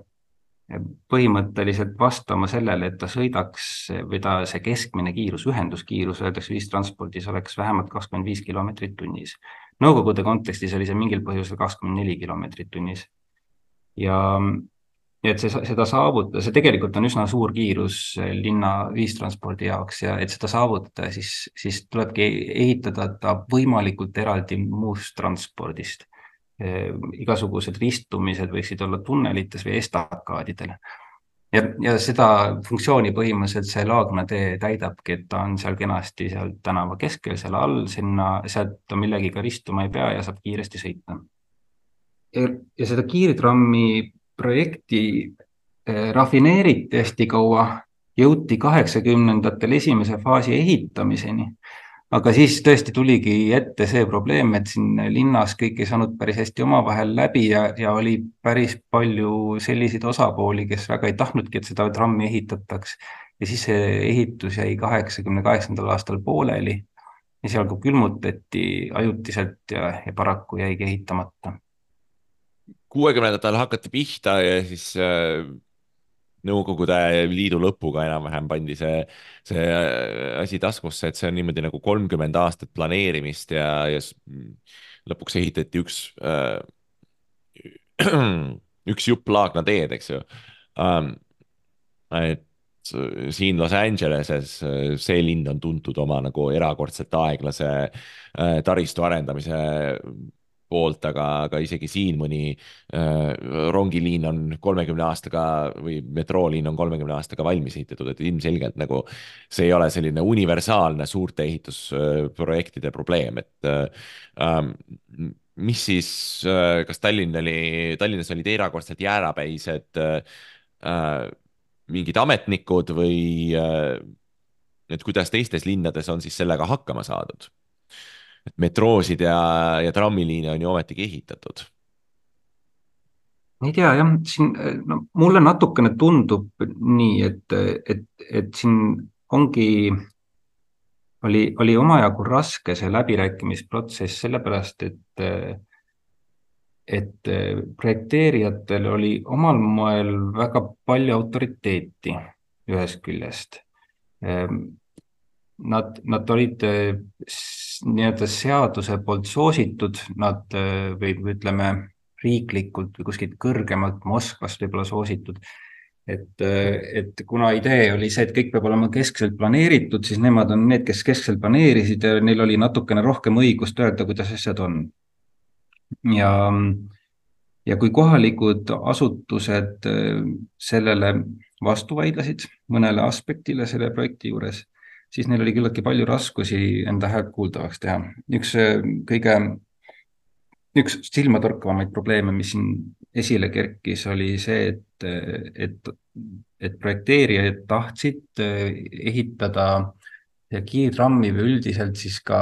põhimõtteliselt vastama sellele, et ta sõidaks või ta, see keskmine kiirus, ühenduskiirus öeldakse ühistranspordis oleks vähemalt kakskümmend viis kilomeetrit tunnis. Nõukogude kontekstis oli see mingil põhjusel kakskümmend neli kilomeetrit tunnis. ja, ja et see, seda saavutada, see tegelikult on üsna suur kiirus linna ühistranspordi jaoks ja et seda saavutada, siis, siis tulebki ehitada ta võimalikult eraldi muust transpordist Eh, igasugused ristumised võiksid olla tunnelites või estakaadidel. ja, ja seda funktsiooni põhimõtteliselt see Laagna tee täidabki, et ta on seal kenasti seal tänava keskel, seal all, sinna, sealt ta millegiga ristuma ei pea ja saab kiiresti sõita. ja seda kiirtrammi projekti eh, rafineeriti hästi kaua, jõuti kaheksakümnendatel esimese faasi ehitamiseni aga siis tõesti tuligi ette see probleem, et siin linnas kõik ei saanud päris hästi omavahel läbi ja, ja oli päris palju selliseid osapooli, kes väga ei tahtnudki, et seda trammi ehitataks. ja siis see ehitus jäi kaheksakümne kaheksandal aastal pooleli. esialgu külmutati ajutiselt ja, ja paraku jäigi ehitamata. kuuekümnendatel hakati pihta ja siis äh Nõukogude Liidu lõpuga enam-vähem pandi see, see äh, asi taskusse, et see on niimoodi nagu kolmkümmend aastat planeerimist ja, ja lõpuks ehitati üks äh, üks jupp Laagna teed, eks ju um,. et siin Los Angeleses see linn on tuntud oma nagu erakordselt aeglase äh, taristu arendamise poolt, aga, aga isegi siin mõni äh, rongiliin on kolmekümne aastaga või metrooliin on kolmekümne aastaga valmis ehitatud, et ilmselgelt nagu see ei ole selline universaalne suurte ehitusprojektide probleem, et äh, mis siis äh,, kas Tallinn oli, Tallinnas olid erakordselt jäärapäised äh, mingid ametnikud või äh, et kuidas teistes linnades on siis sellega hakkama saadud? Et metroosid ja, ja trammiliine on ju ometigi ehitatud. ei tea jah, siin no mulle natukene tundub nii, et, et, et siin ongi, oli, oli omajagu raske see läbirääkimisprotsess, sellepärast et et projekteerijatel oli omal moel väga palju autoriteeti ühest küljest nad, nad olid äh, nii-öelda seaduse poolt soositud, nad äh, või ütleme riiklikult või kuskilt kõrgemalt Moskvast võib-olla soositud. et, äh, et kuna idee oli see, et kõik peab olema keskselt planeeritud, siis nemad on need, kes keskselt planeerisid ja neil oli natukene rohkem õigust öelda, kuidas asjad on. ja, ja kui kohalikud asutused sellele vastu vaidlesid mõnele aspektile selle projekti juures siis neil oli küllaltki palju raskusi enda häält kuuldavaks teha. üks äh, kõige, üks silmatorkavamaid probleeme, mis siin esile kerkis, oli see, et, et, et projekteerijad tahtsid äh, ehitada kiirtrammi või üldiselt siis ka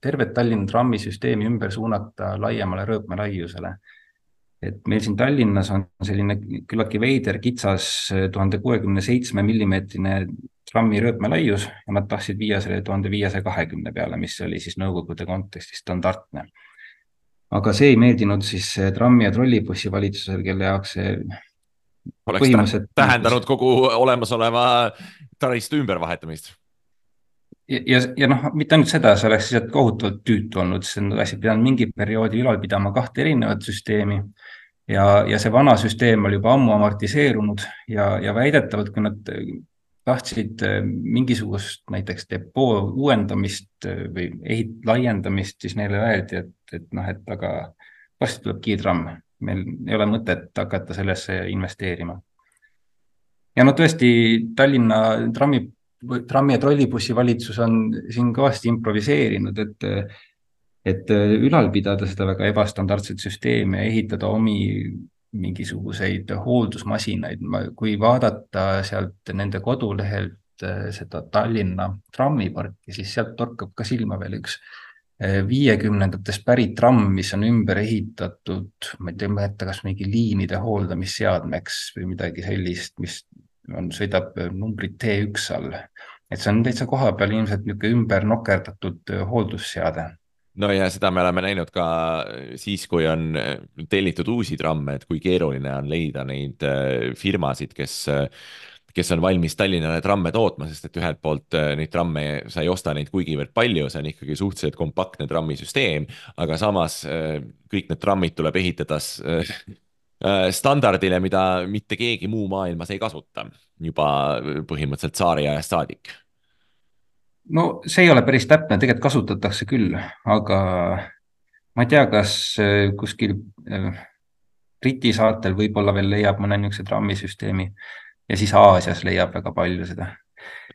tervet Tallinna trammisüsteemi ümber suunata laiemale rööpmelaiusele et meil siin Tallinnas on selline küllaltki veider kitsas tuhande kuuekümne seitsme millimeetrine trammi rööpmelaius ja nad tahtsid viia selle tuhande viiesaja kahekümne peale, mis oli siis Nõukogude kontekstis standardne. aga see ei meeldinud siis trammi ja trollibussi valitsusele, kelle jaoks see oleks põhimõtteliselt tähendanud kogu olemasoleva taristu ümbervahetamist. ja, ja, ja noh, mitte ainult seda, see oleks lihtsalt kohutavalt tüütu olnud, sest nad oleksid pidanud mingi perioodi ülal pidama kahte erinevat süsteemi ja, ja see vana süsteem oli juba ammu amortiseerunud ja, ja väidetavalt, kui nad tahtsid äh, mingisugust näiteks depoo uuendamist äh, või ehit-, laiendamist, siis neile öeldi, et, et noh, et aga varsti tuleb kiirtramm, meil ei ole mõtet hakata sellesse investeerima. ja no tõesti, Tallinna trammi, trammi ja trollibussi valitsus on siin kõvasti improviseerinud, et et ülal pidada seda väga ebastandardset süsteemi ja ehitada omi mingisuguseid hooldusmasinaid, kui vaadata sealt nende kodulehelt äh, seda Tallinna trammiparki, siis sealt torkab ka silma veel üks äh, viiekümnendatest pärit tramm, mis on ümber ehitatud, ma ei mäleta, kas mingi liinide hooldamisseadmeks või midagi sellist, mis on, sõidab numbrit T1 all. et see on täitsa koha peal ilmselt niisugune ümber nokerdatud äh, hooldusseade no ja seda me oleme näinud ka siis, kui on tellitud uusi tramme, et kui keeruline on leida neid äh, firmasid, kes, kes on valmis Tallinnale tramme tootma, sest et ühelt poolt neid tramme, sa ei osta neid kuigivõrd palju, see on ikkagi suhteliselt kompaktne trammisüsteem, aga samas kõik need trammid tuleb ehitada standardile, mida mitte keegi muu maailmas ei kasuta juba põhimõtteliselt tsaariajast saadik no see ei ole päris täpne, tegelikult kasutatakse küll, aga ma ei tea, kas äh, kuskil äh, Briti saartel võib-olla veel leiab mõne niisuguse trammisüsteemi ja siis Aasias leiab väga palju seda.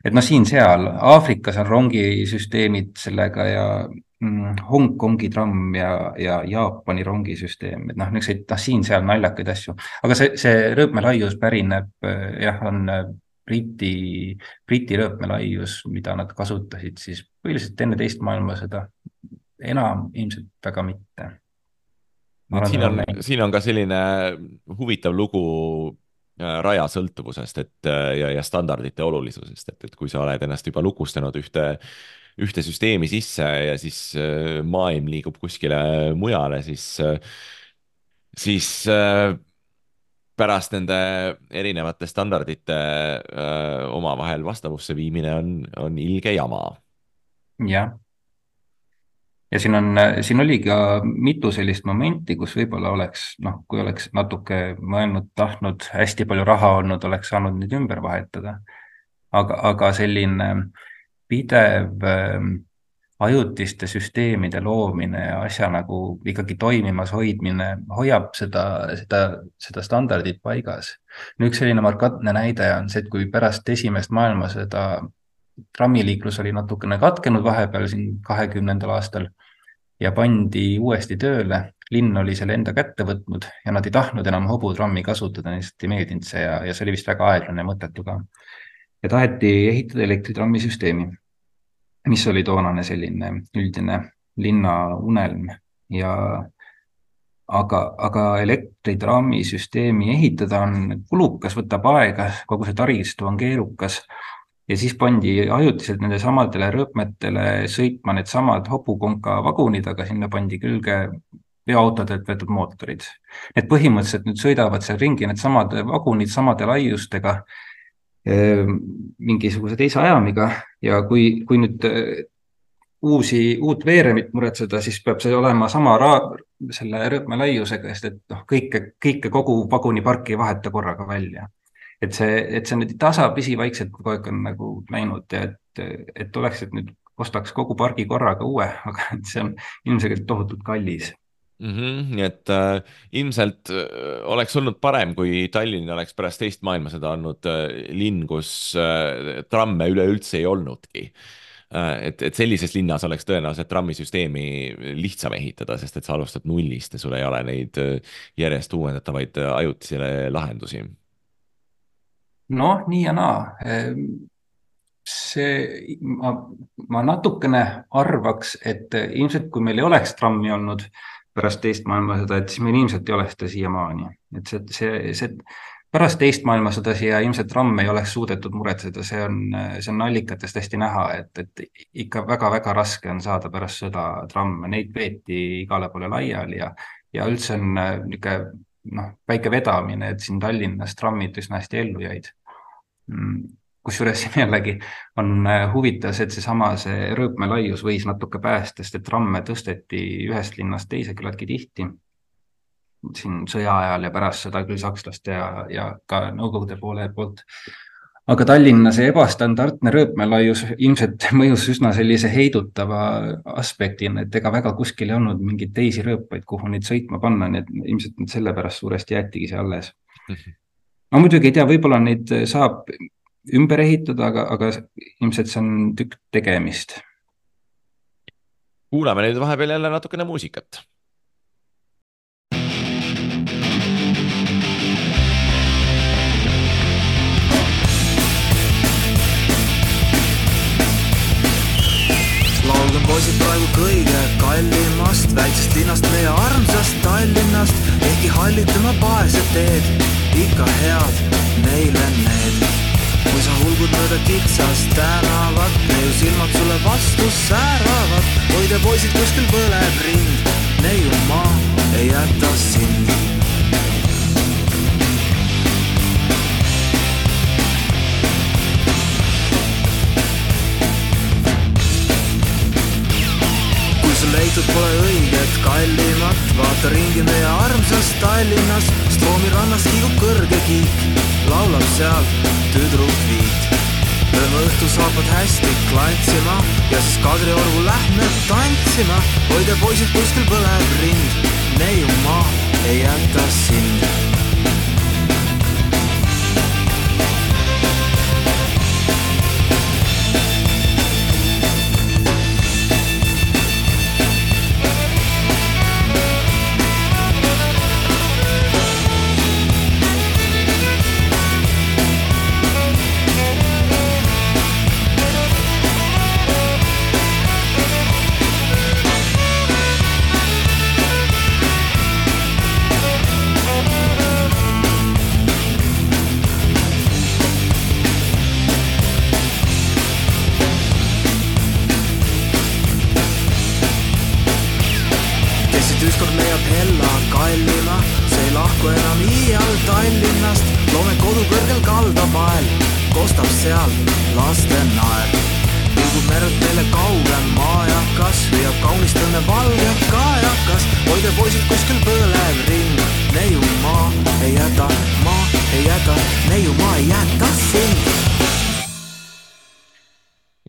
et noh, siin-seal, Aafrikas on rongisüsteemid sellega ja mm, Hongkongi tramm ja, ja Jaapani rongisüsteem, et noh, niisuguseid noh, siin-seal naljakaid asju, aga see, see rööpmelaius pärineb äh, jah, on Briti, Briti rööpmelaius, mida nad kasutasid siis põhiliselt enne teist maailmasõda, enam ilmselt väga mitte. siin on, siin on ka selline huvitav lugu äh, raja sõltuvusest, et äh, ja, ja standardite olulisusest, et, et kui sa oled ennast juba lukustanud ühte, ühte süsteemi sisse ja siis äh, maailm liigub kuskile mujale, siis, siis pärast nende erinevate standardite öö, omavahel vastavusse viimine on, on ilge jama. jah. ja siin on, siin oli ka mitu sellist momenti, kus võib-olla oleks, noh, kui oleks natuke mõelnud, tahtnud, hästi palju raha olnud, oleks saanud neid ümber vahetada. aga, aga selline pidev äh, ajutiste süsteemide loomine ja asja nagu ikkagi toimimas hoidmine hoiab seda, seda, seda standardit paigas. üks selline markantne näide on see, et kui pärast esimest maailmasõda trammiliiklus oli natukene katkenud vahepeal siin kahekümnendal aastal ja pandi uuesti tööle, linn oli selle enda kätte võtnud ja nad ei tahtnud enam hobutrammi kasutada, lihtsalt ei meeldinud see ja, ja see oli vist väga aeglane ja mõttetu ka. ja taheti ehitada elektritrammisüsteemi, mis oli toonane selline üldine linna unelm ja aga, aga elektritrammisüsteemi ehitada on kulukas, võtab aega, kogu see taristu on keerukas ja siis pandi ajutiselt nende samadele rööpmetele sõitma needsamad hobukonka vagunid, aga sinna pandi külge veoautodelt võetud mootorid. Need põhimõtteliselt nüüd sõidavad seal ringi, needsamad vagunid samade laiustega, mingisuguse teise ajamiga. Ja kui, kui nüüd eh, uusi, uut veeremit muretseda, siis peab see olema sama selle rööpme laiusega, sest et noh, kõike, kõike kogu vaguniparki ei vaheta korraga välja. Et see, et see nüüd tasapisi vaikselt kogu aeg on nagu läinud ja et, et oleks, et nüüd ostaks kogu pargi korraga uue, aga see on ilmselgelt tohutult kallis mm. -hmm, nii et äh, ilmselt äh, oleks olnud parem, kui Tallinn oleks pärast teist maailmasõda olnud äh, linn, kus äh, tramme üleüldse ei olnudki äh,. et, et sellises linnas oleks tõenäoliselt trammisüsteemi lihtsam ehitada, sest et sa alustad nullist ja sul ei ole neid äh, järjest uuendatavaid äh, ajutisi lahendusi noh, nii ja naa. Ehm, see, ma, ma natukene arvaks, et ilmselt kui meil ei oleks trammi olnud pärast teist maailmasõda, et siis meil ilmselt ei oleks seda siiamaani, et see, see, see pärast teist maailmasõda siia ilmselt tramm ei oleks suudetud muretseda, see on, see on allikatest hästi näha, et, et ikka väga-väga raske on saada pärast sõda tramme, neid veeti igale poole laiali ja, ja üldse on niisugune noh, väike vedamine, et siin Tallinnas trammid üsna hästi ellu jäid. Kusjuures siin jällegi on äh, huvitav see, et seesama, see rööpme laius võis natuke päästa, sest et tramme tõsteti ühest linnast teise küllaltki tihti. siin sõja ajal ja pärast seda küll sakslaste ja, ja ka Nõukogude poole poolt aga Tallinna see ebastandardne rööpmelaius ilmselt mõjus üsna sellise heidutava aspektina, et ega väga kuskil ei olnud mingeid teisi rööpaid, kuhu neid sõitma panna, nii et ilmselt sellepärast suuresti jäetigi see alles mm. -hmm. ma muidugi ei tea, võib-olla neid saab ümber ehitada, aga, aga ilmselt see on tükk tegemist. kuulame nüüd vahepeal jälle natukene muusikat poisid praegu kõige kallimast väiksest linnast, meie armsast Tallinnast, ehkki hallid tema vaesed teed, ikka head neile need. Kui sa hulgud mööda kitsast tänavat, neiu silmad sulle vastu sääravad, hoida poisid kuskil põleb rind, neiu maa ei jäta sind. Leitud pole õiget kallimat, vaata ringi meie armsas Tallinnas, Stroomi rannas kiigub kõrge kiik, laulab seal tüdruk Viit. lööme õhtusaapad hästi klantsima ja siis Kadriorgu lähme tantsima, hoida poisid kuskil põleb rind, neiumaa ei jäta sind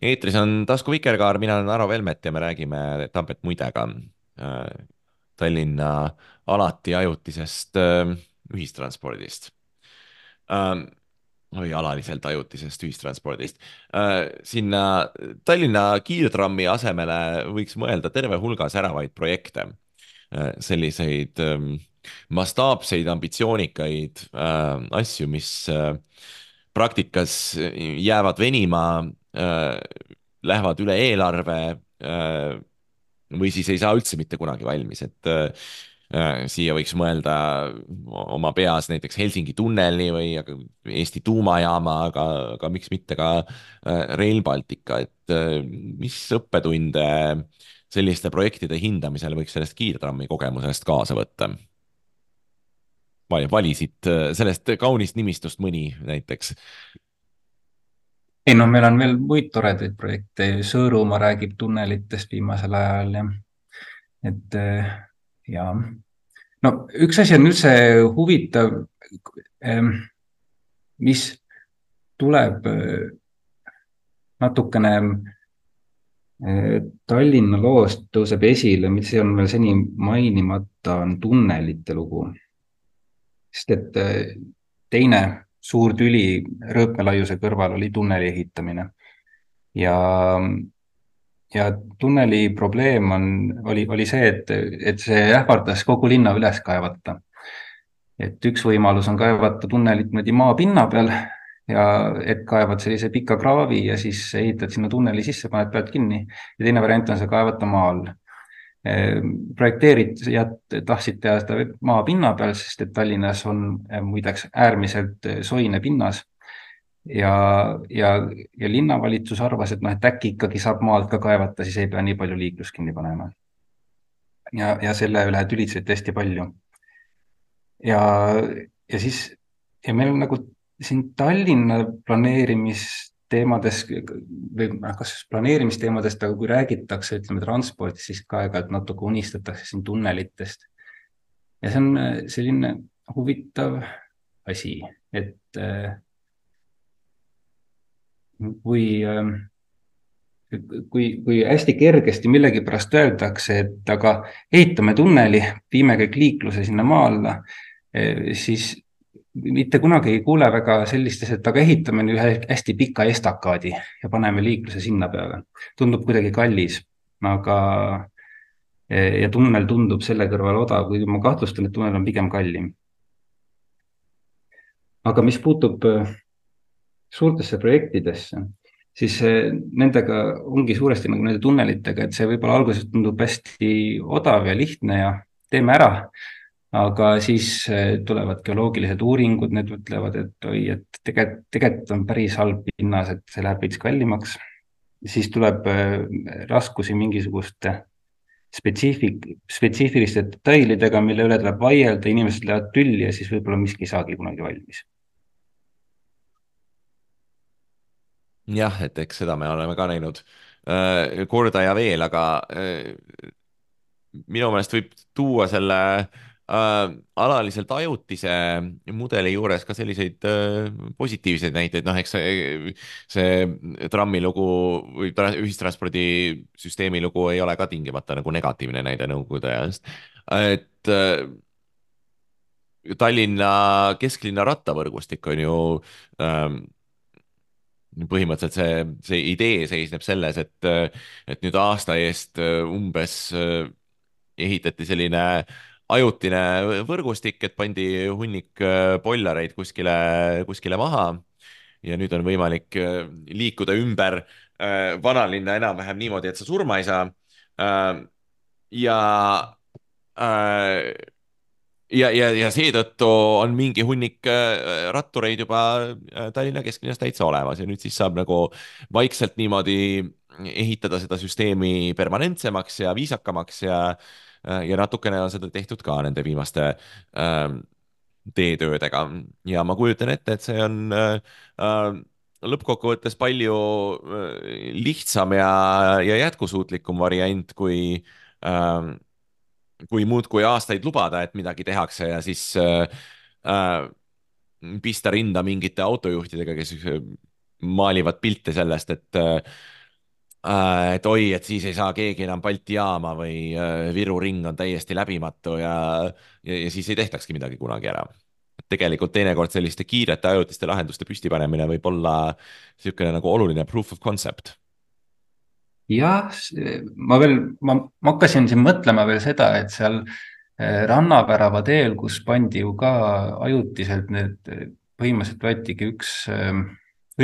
eetris on Tasku Vikerkaar, mina olen Aro Velmet ja me räägime Tambet Muidega. Äh, Tallinna alati ajutisest äh, ühistranspordist. Ähm, või alaliselt ajutisest ühistranspordist. Äh, sinna Tallinna kiirtrammi asemele võiks mõelda terve hulga säravaid projekte, selliseid ähm, mastaapseid, ambitsioonikaid asju, mis praktikas jäävad venima Äh, lähevad üle eelarve äh, või siis ei saa üldse mitte kunagi valmis, et äh, siia võiks mõelda oma peas näiteks Helsingi tunneli või Eesti tuumajaama, aga, aga miks mitte ka Rail Baltica, et mis õppetunde selliste projektide hindamisel võiks sellest kiirtrammi kogemusest kaasa võtta? valisid sellest kaunist nimistust mõni näiteks ei noh, meil on veel muid toredaid projekte, Sõõrumaa räägib tunnelitest viimasel ajal ja et eh, ja no üks asi on üldse huvitav, mis tuleb eh, natukene eh, Tallinna loost tõuseb esile, mis on veel seni mainimata, on tunnelite lugu. sest et teine suur tüli rööpmelaiuse kõrval oli tunneli ehitamine. ja, ja tunneli probleem on, oli, oli see, et, et see ähvardas kogu linna üles kaevata. et üks võimalus on kaevata tunnelit niimoodi maapinna peal ja et kaevad sellise pika kraavi ja siis ehitad sinna tunneli sisse, paned pealt kinni ja teine variant on see kaevata maa all projekteerijad tahtsid teha seda maapinna peal, sest et Tallinnas on eh, muideks äärmiselt eh, soine pinnas. ja, ja, ja linnavalitsus arvas, et noh, et äkki ikkagi saab maalt ka kaevata, siis ei pea nii palju liiklust kinni panema. ja, ja selle üle tülitseti hästi palju. ja, ja siis ja meil on nagu siin Tallinna planeerimist teemades või noh, kas planeerimisteemadest, aga kui räägitakse, ütleme transpordist, siis ka aeg-ajalt natuke unistatakse siin tunnelitest. ja see on äh, selline huvitav asi, et äh, kui, ähm, kui, kui hästi kergesti millegipärast öeldakse, et aga ehitame tunneli, viime kõik liikluse sinna maa alla, äh, siis mitte kunagi ei kuule väga sellistes, et aga ehitame ühe hästi pika estakaadi ja paneme liikluse sinna peale. tundub kuidagi kallis, aga ja tunnel tundub selle kõrval odav, kuigi ma kahtlustan, et tunnel on pigem kallim. aga mis puutub äh, suurtesse projektidesse, siis äh, nendega ongi suuresti nagu nende tunnelitega, et see võib-olla alguses tundub hästi odav ja lihtne ja teeme ära aga siis eh, tulevad geoloogilised uuringud, need ütlevad, et oi, et tegelikult, tegelikult on päris halb pinnas, et see läheb veits kallimaks. siis tuleb eh, raskusi mingisuguste spetsiifik, spetsiifiliste detailidega, mille üle tuleb vaielda, inimesed lähevad tülli ja siis võib-olla miski ei saagi kunagi valmis. jah, et eks seda me oleme ka näinud äh, korda ja veel, aga minu meelest võib tuua selle äh, äh, alaliselt ajutise mudeli juures ka selliseid äh, positiivseid näiteid, noh, eks see, see trammi lugu või ühistranspordisüsteemi lugu ei ole ka tingimata nagu negatiivne näide Nõukogude ajast. et äh, Tallinna kesklinna rattavõrgustik on ju ähm, põhimõtteliselt see, see idee seisneb selles, et, et nüüd aasta eest umbes äh, ehitati selline ajutine võrgustik, et pandi hunnik äh, pollareid kuskile, kuskile maha ja nüüd on võimalik äh, liikuda ümber äh, vanalinna enam-vähem niimoodi, et sa surma ei saa. ja ja, ja, ja seetõttu on mingi hunnik rattureid juba Tallinna kesklinnas täitsa olemas ja nüüd siis saab nagu vaikselt niimoodi ehitada seda süsteemi permanentsemaks ja viisakamaks ja Äh, ja natukene on seda tehtud ka nende viimaste äh, teetöödega. Ja ma kujutan ette, et see on äh, äh, lõppkokkuvõttes palju äh, lihtsam ja, ja jätkusuutlikum variant, kui äh, kui muudkui aastaid lubada, et midagi tehakse ja siis äh, äh, pista rinda mingite autojuhtidega, kes maalivad pilte sellest, et äh, et oi, et siis ei saa keegi enam Balti jaama või äh, Viru ring on täiesti läbimatu ja, ja, ja siis ei tehtakski midagi kunagi ära. tegelikult teinekord selliste kiirete ajutiste lahenduste püstipanemine võib olla niisugune nagu oluline proof of concept jah, ma veel, ma, ma hakkasin siin mõtlema veel seda, et seal eh, rannavärava teel, kus pandi ju ka ajutiselt need, põhimõtteliselt võetigi üks, eh,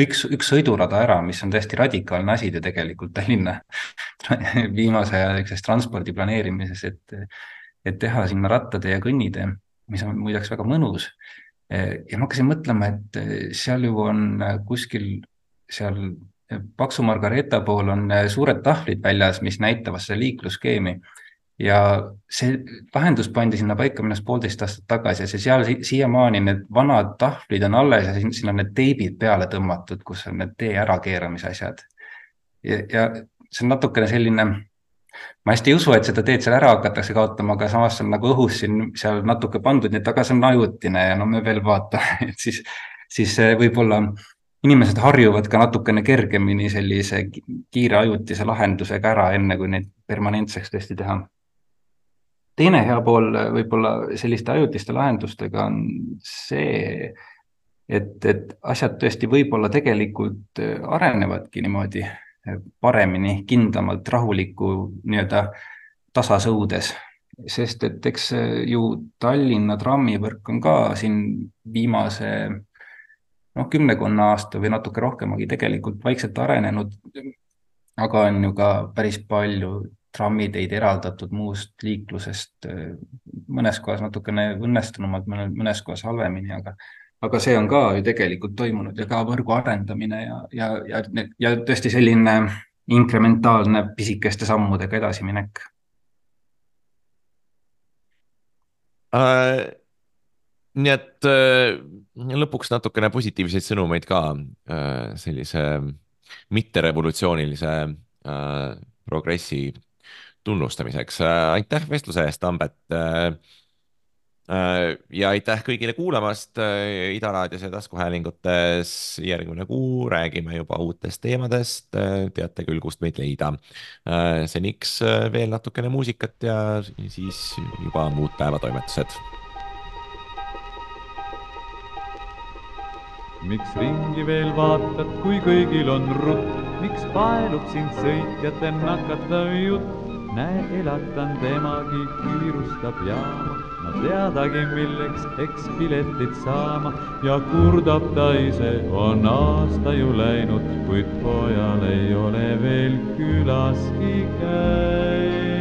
üks, üks sõidurada ära, mis on täiesti radikaalne asi ju tegelikult Tallinna viimase aja niisuguses transpordi planeerimises, et, et teha sinna rattade ja kõnnitee, mis on muideks väga mõnus. Ja ma hakkasin mõtlema, et seal ju on kuskil seal Paksu Margareeta pool on suured tahvlid väljas, mis näitavad seda liiklusskeemi ja see lahendus pandi sinna paika minu arust poolteist aastat tagasi ja see seal siiamaani need vanad tahvlid on alles ja sinna on need teibid peale tõmmatud, kus on need tee ärakeeramise asjad. ja, ja see on natukene selline, ma hästi ei usu, et seda teed seal ära hakatakse kaotama, aga samas on nagu õhus siin seal natuke pandud, nii et aga see on ajutine ja no me veel vaatame, et siis, siis võib-olla inimesed harjuvad ka natukene kergemini sellise kiire ajutise lahendusega ära, enne kui neid permanentseks tõesti teha. Teine hea pool võib-olla selliste ajutiste lahendustega on see, et, et asjad tõesti võib-olla tegelikult arenevadki niimoodi paremini, kindlamalt, rahuliku nii-öelda tasasõudes sest et eks ju Tallinna trammivõrk on ka siin viimase noh, kümnekonna aasta või natuke rohkemagi tegelikult vaikselt arenenud. aga on ju ka päris palju trammiteid eraldatud muust liiklusest, mõnes kohas natukene õnnestunumalt, mõnes kohas halvemini, aga, aga see on ka ju tegelikult toimunud ja ka võrgu arendamine ja, ja, ja, ja tõesti selline inkrementaalne pisikeste sammudega edasiminek. Äh nii et äh, lõpuks natukene positiivseid sõnumeid ka äh, sellise mitterevolutsioonilise äh, progressi tunnustamiseks. aitäh vestluse eest, Tambet. ja aitäh kõigile kuulamast Ida raadios ja taskuhäälingutes. järgmine kuu räägime juba uutest teemadest. teate küll, kust meid leida. seniks veel natukene muusikat ja siis juba muud päevatoimetused miks ringi veel vaatad, kui kõigil on rutt, miks paelub sind sõitjate nakatav jutt? Näe, elatan temagi, kiirustab jaama, no teadagi, milleks, eks piletid saama ja kurdab ta ise, on aasta ju läinud, kuid pojal ei ole veel külaski käinud.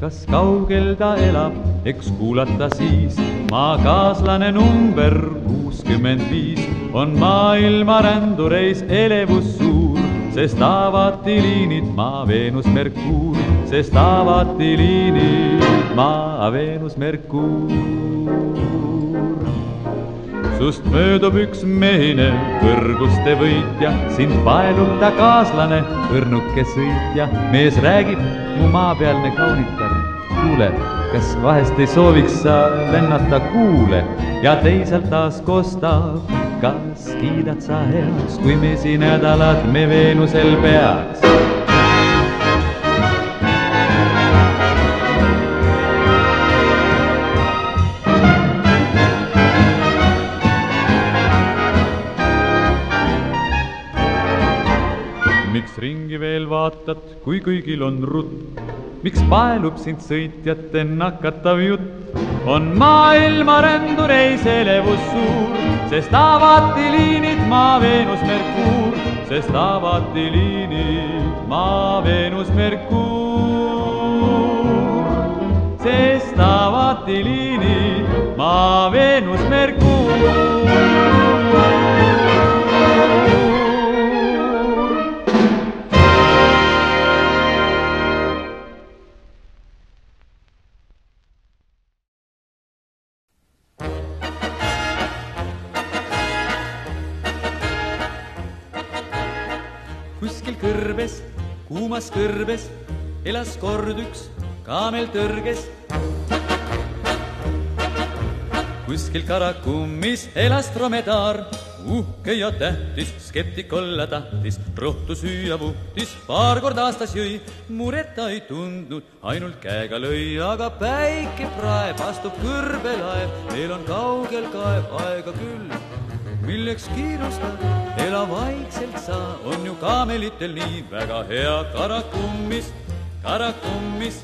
kas kaugel ta elab, eks kuulata siis. maakaaslane number kuuskümmend viis on maailma rändureis elevus suur, sest avati liinid Maa, Veenus, Merkuur, sest avati liinid Maa, Veenus, Merkuur. sust möödub üks mehine kõrguste võitja, sind paelub ta kaaslane, õrnuke sõitja, mees räägib mu maapealne kaunitar, kuule, kas vahest ei sooviks sa lennata kuule ja teisalt taas kostab, kas kiidad sa heaks, kui mesinädalat me Veenusel peaks? Vaatad, kui kõigil on rutt? miks paelub sind sõitjate nakatav jutt? on maailma rändureis elevus suur, sest avati liinid Maa, Veenus, Merkuur, sest avati liinid Maa, Veenus, Merkuur, sest avati liinid Maa, Veenus, Merkuur. kõrbes, kuumas kõrbes elas kord üks kaamel tõrges. kuskil Karakummis elas dromedaar, uhke ja tähtis, skeptik olla tahtis, rohtu süüa vuhtis, paar korda aastas jõi, muret ta ei tundnud, ainult käega lõi, aga päike praeb, astub kõrbelaev, meil on kaugel kaev aega küll milleks kiirustad, ela vaikselt sa, on ju kaamelitel nii väga hea. Karakummis, Karakummis.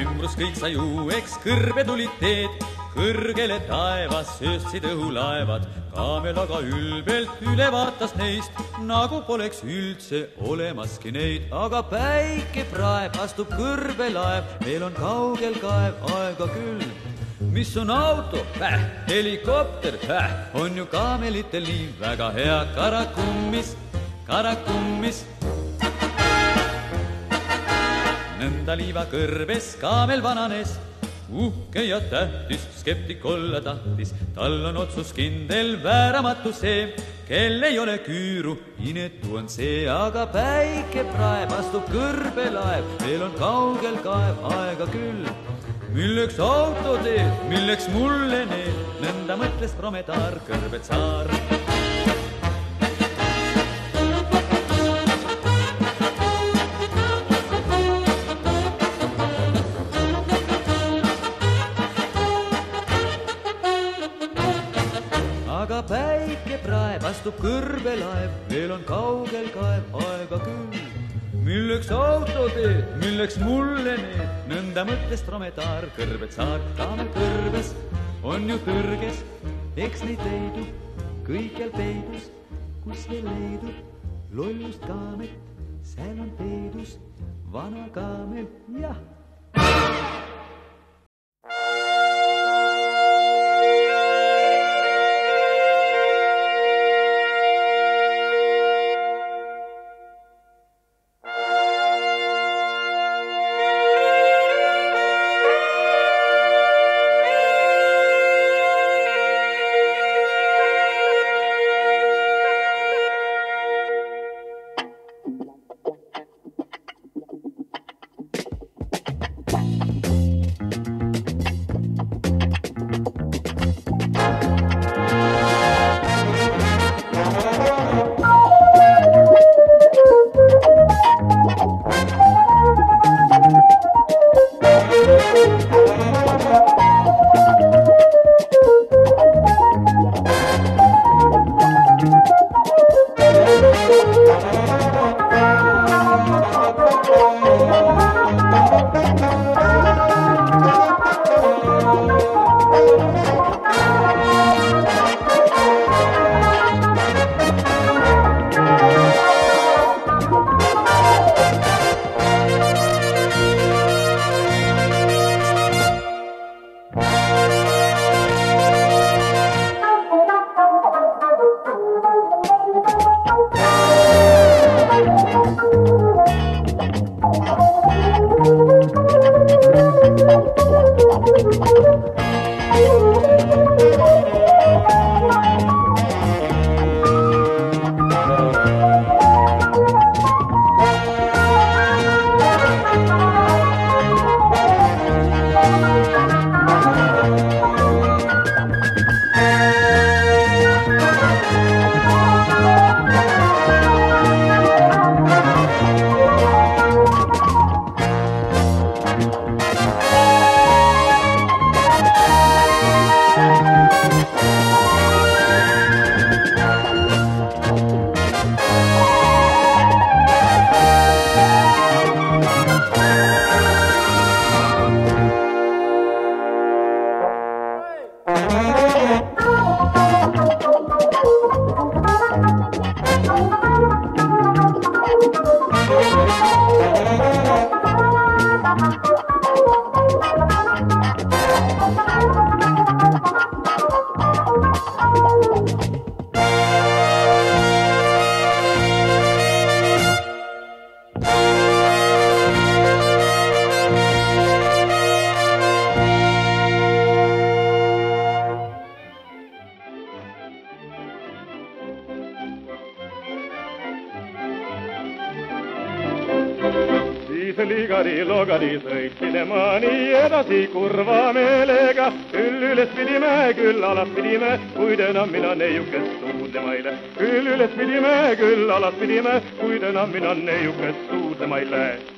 ümbrus kõik sai uueks, kõrbe tulid teed, kõrgele taevas sööstsid õhulaevad, kaamel aga ülbelt üle vaatas neist, nagu poleks üldse olemaski neid, aga päike praeb, astub kõrbelaev, meil on kaugel kaev. Aega küll mis on auto? Äh,, helikopter. Äh,, on ju kaamelitel nii väga hea. Karakummis, Karakummis. nõnda liiva kõrbes kaamel vananes, uhke ja tähtis, skeptik olla tahtis, tal on otsus kindel, vääramatu see, kel ei ole küüru, inetu on see, aga päike praeb, astub kõrbelaev, veel on kaugel kaev aega küll milleks auto teed, milleks mulle need, nõnda mõtles promedaar Kõrbetsaar. aga päike praeb, astub kõrbelaev, veel on kaugel kaev aega küll milleks auto teed, milleks mulle need, nõnda mõtles dromedaar Kõrbetsaar, kaamel kõrbes on ju tõrges, eks neid leidub kõikjal peidus, kus veel leidub lollust kaamet, seal on peidus vana kaamel, jah edasi kurva meelega. küll üles pidime, küll alas pidime, kuid enam mina neiukest suudlema ei lähe. küll üles pidime, küll alas pidime, kuid enam mina neiukest suudlema ei lähe.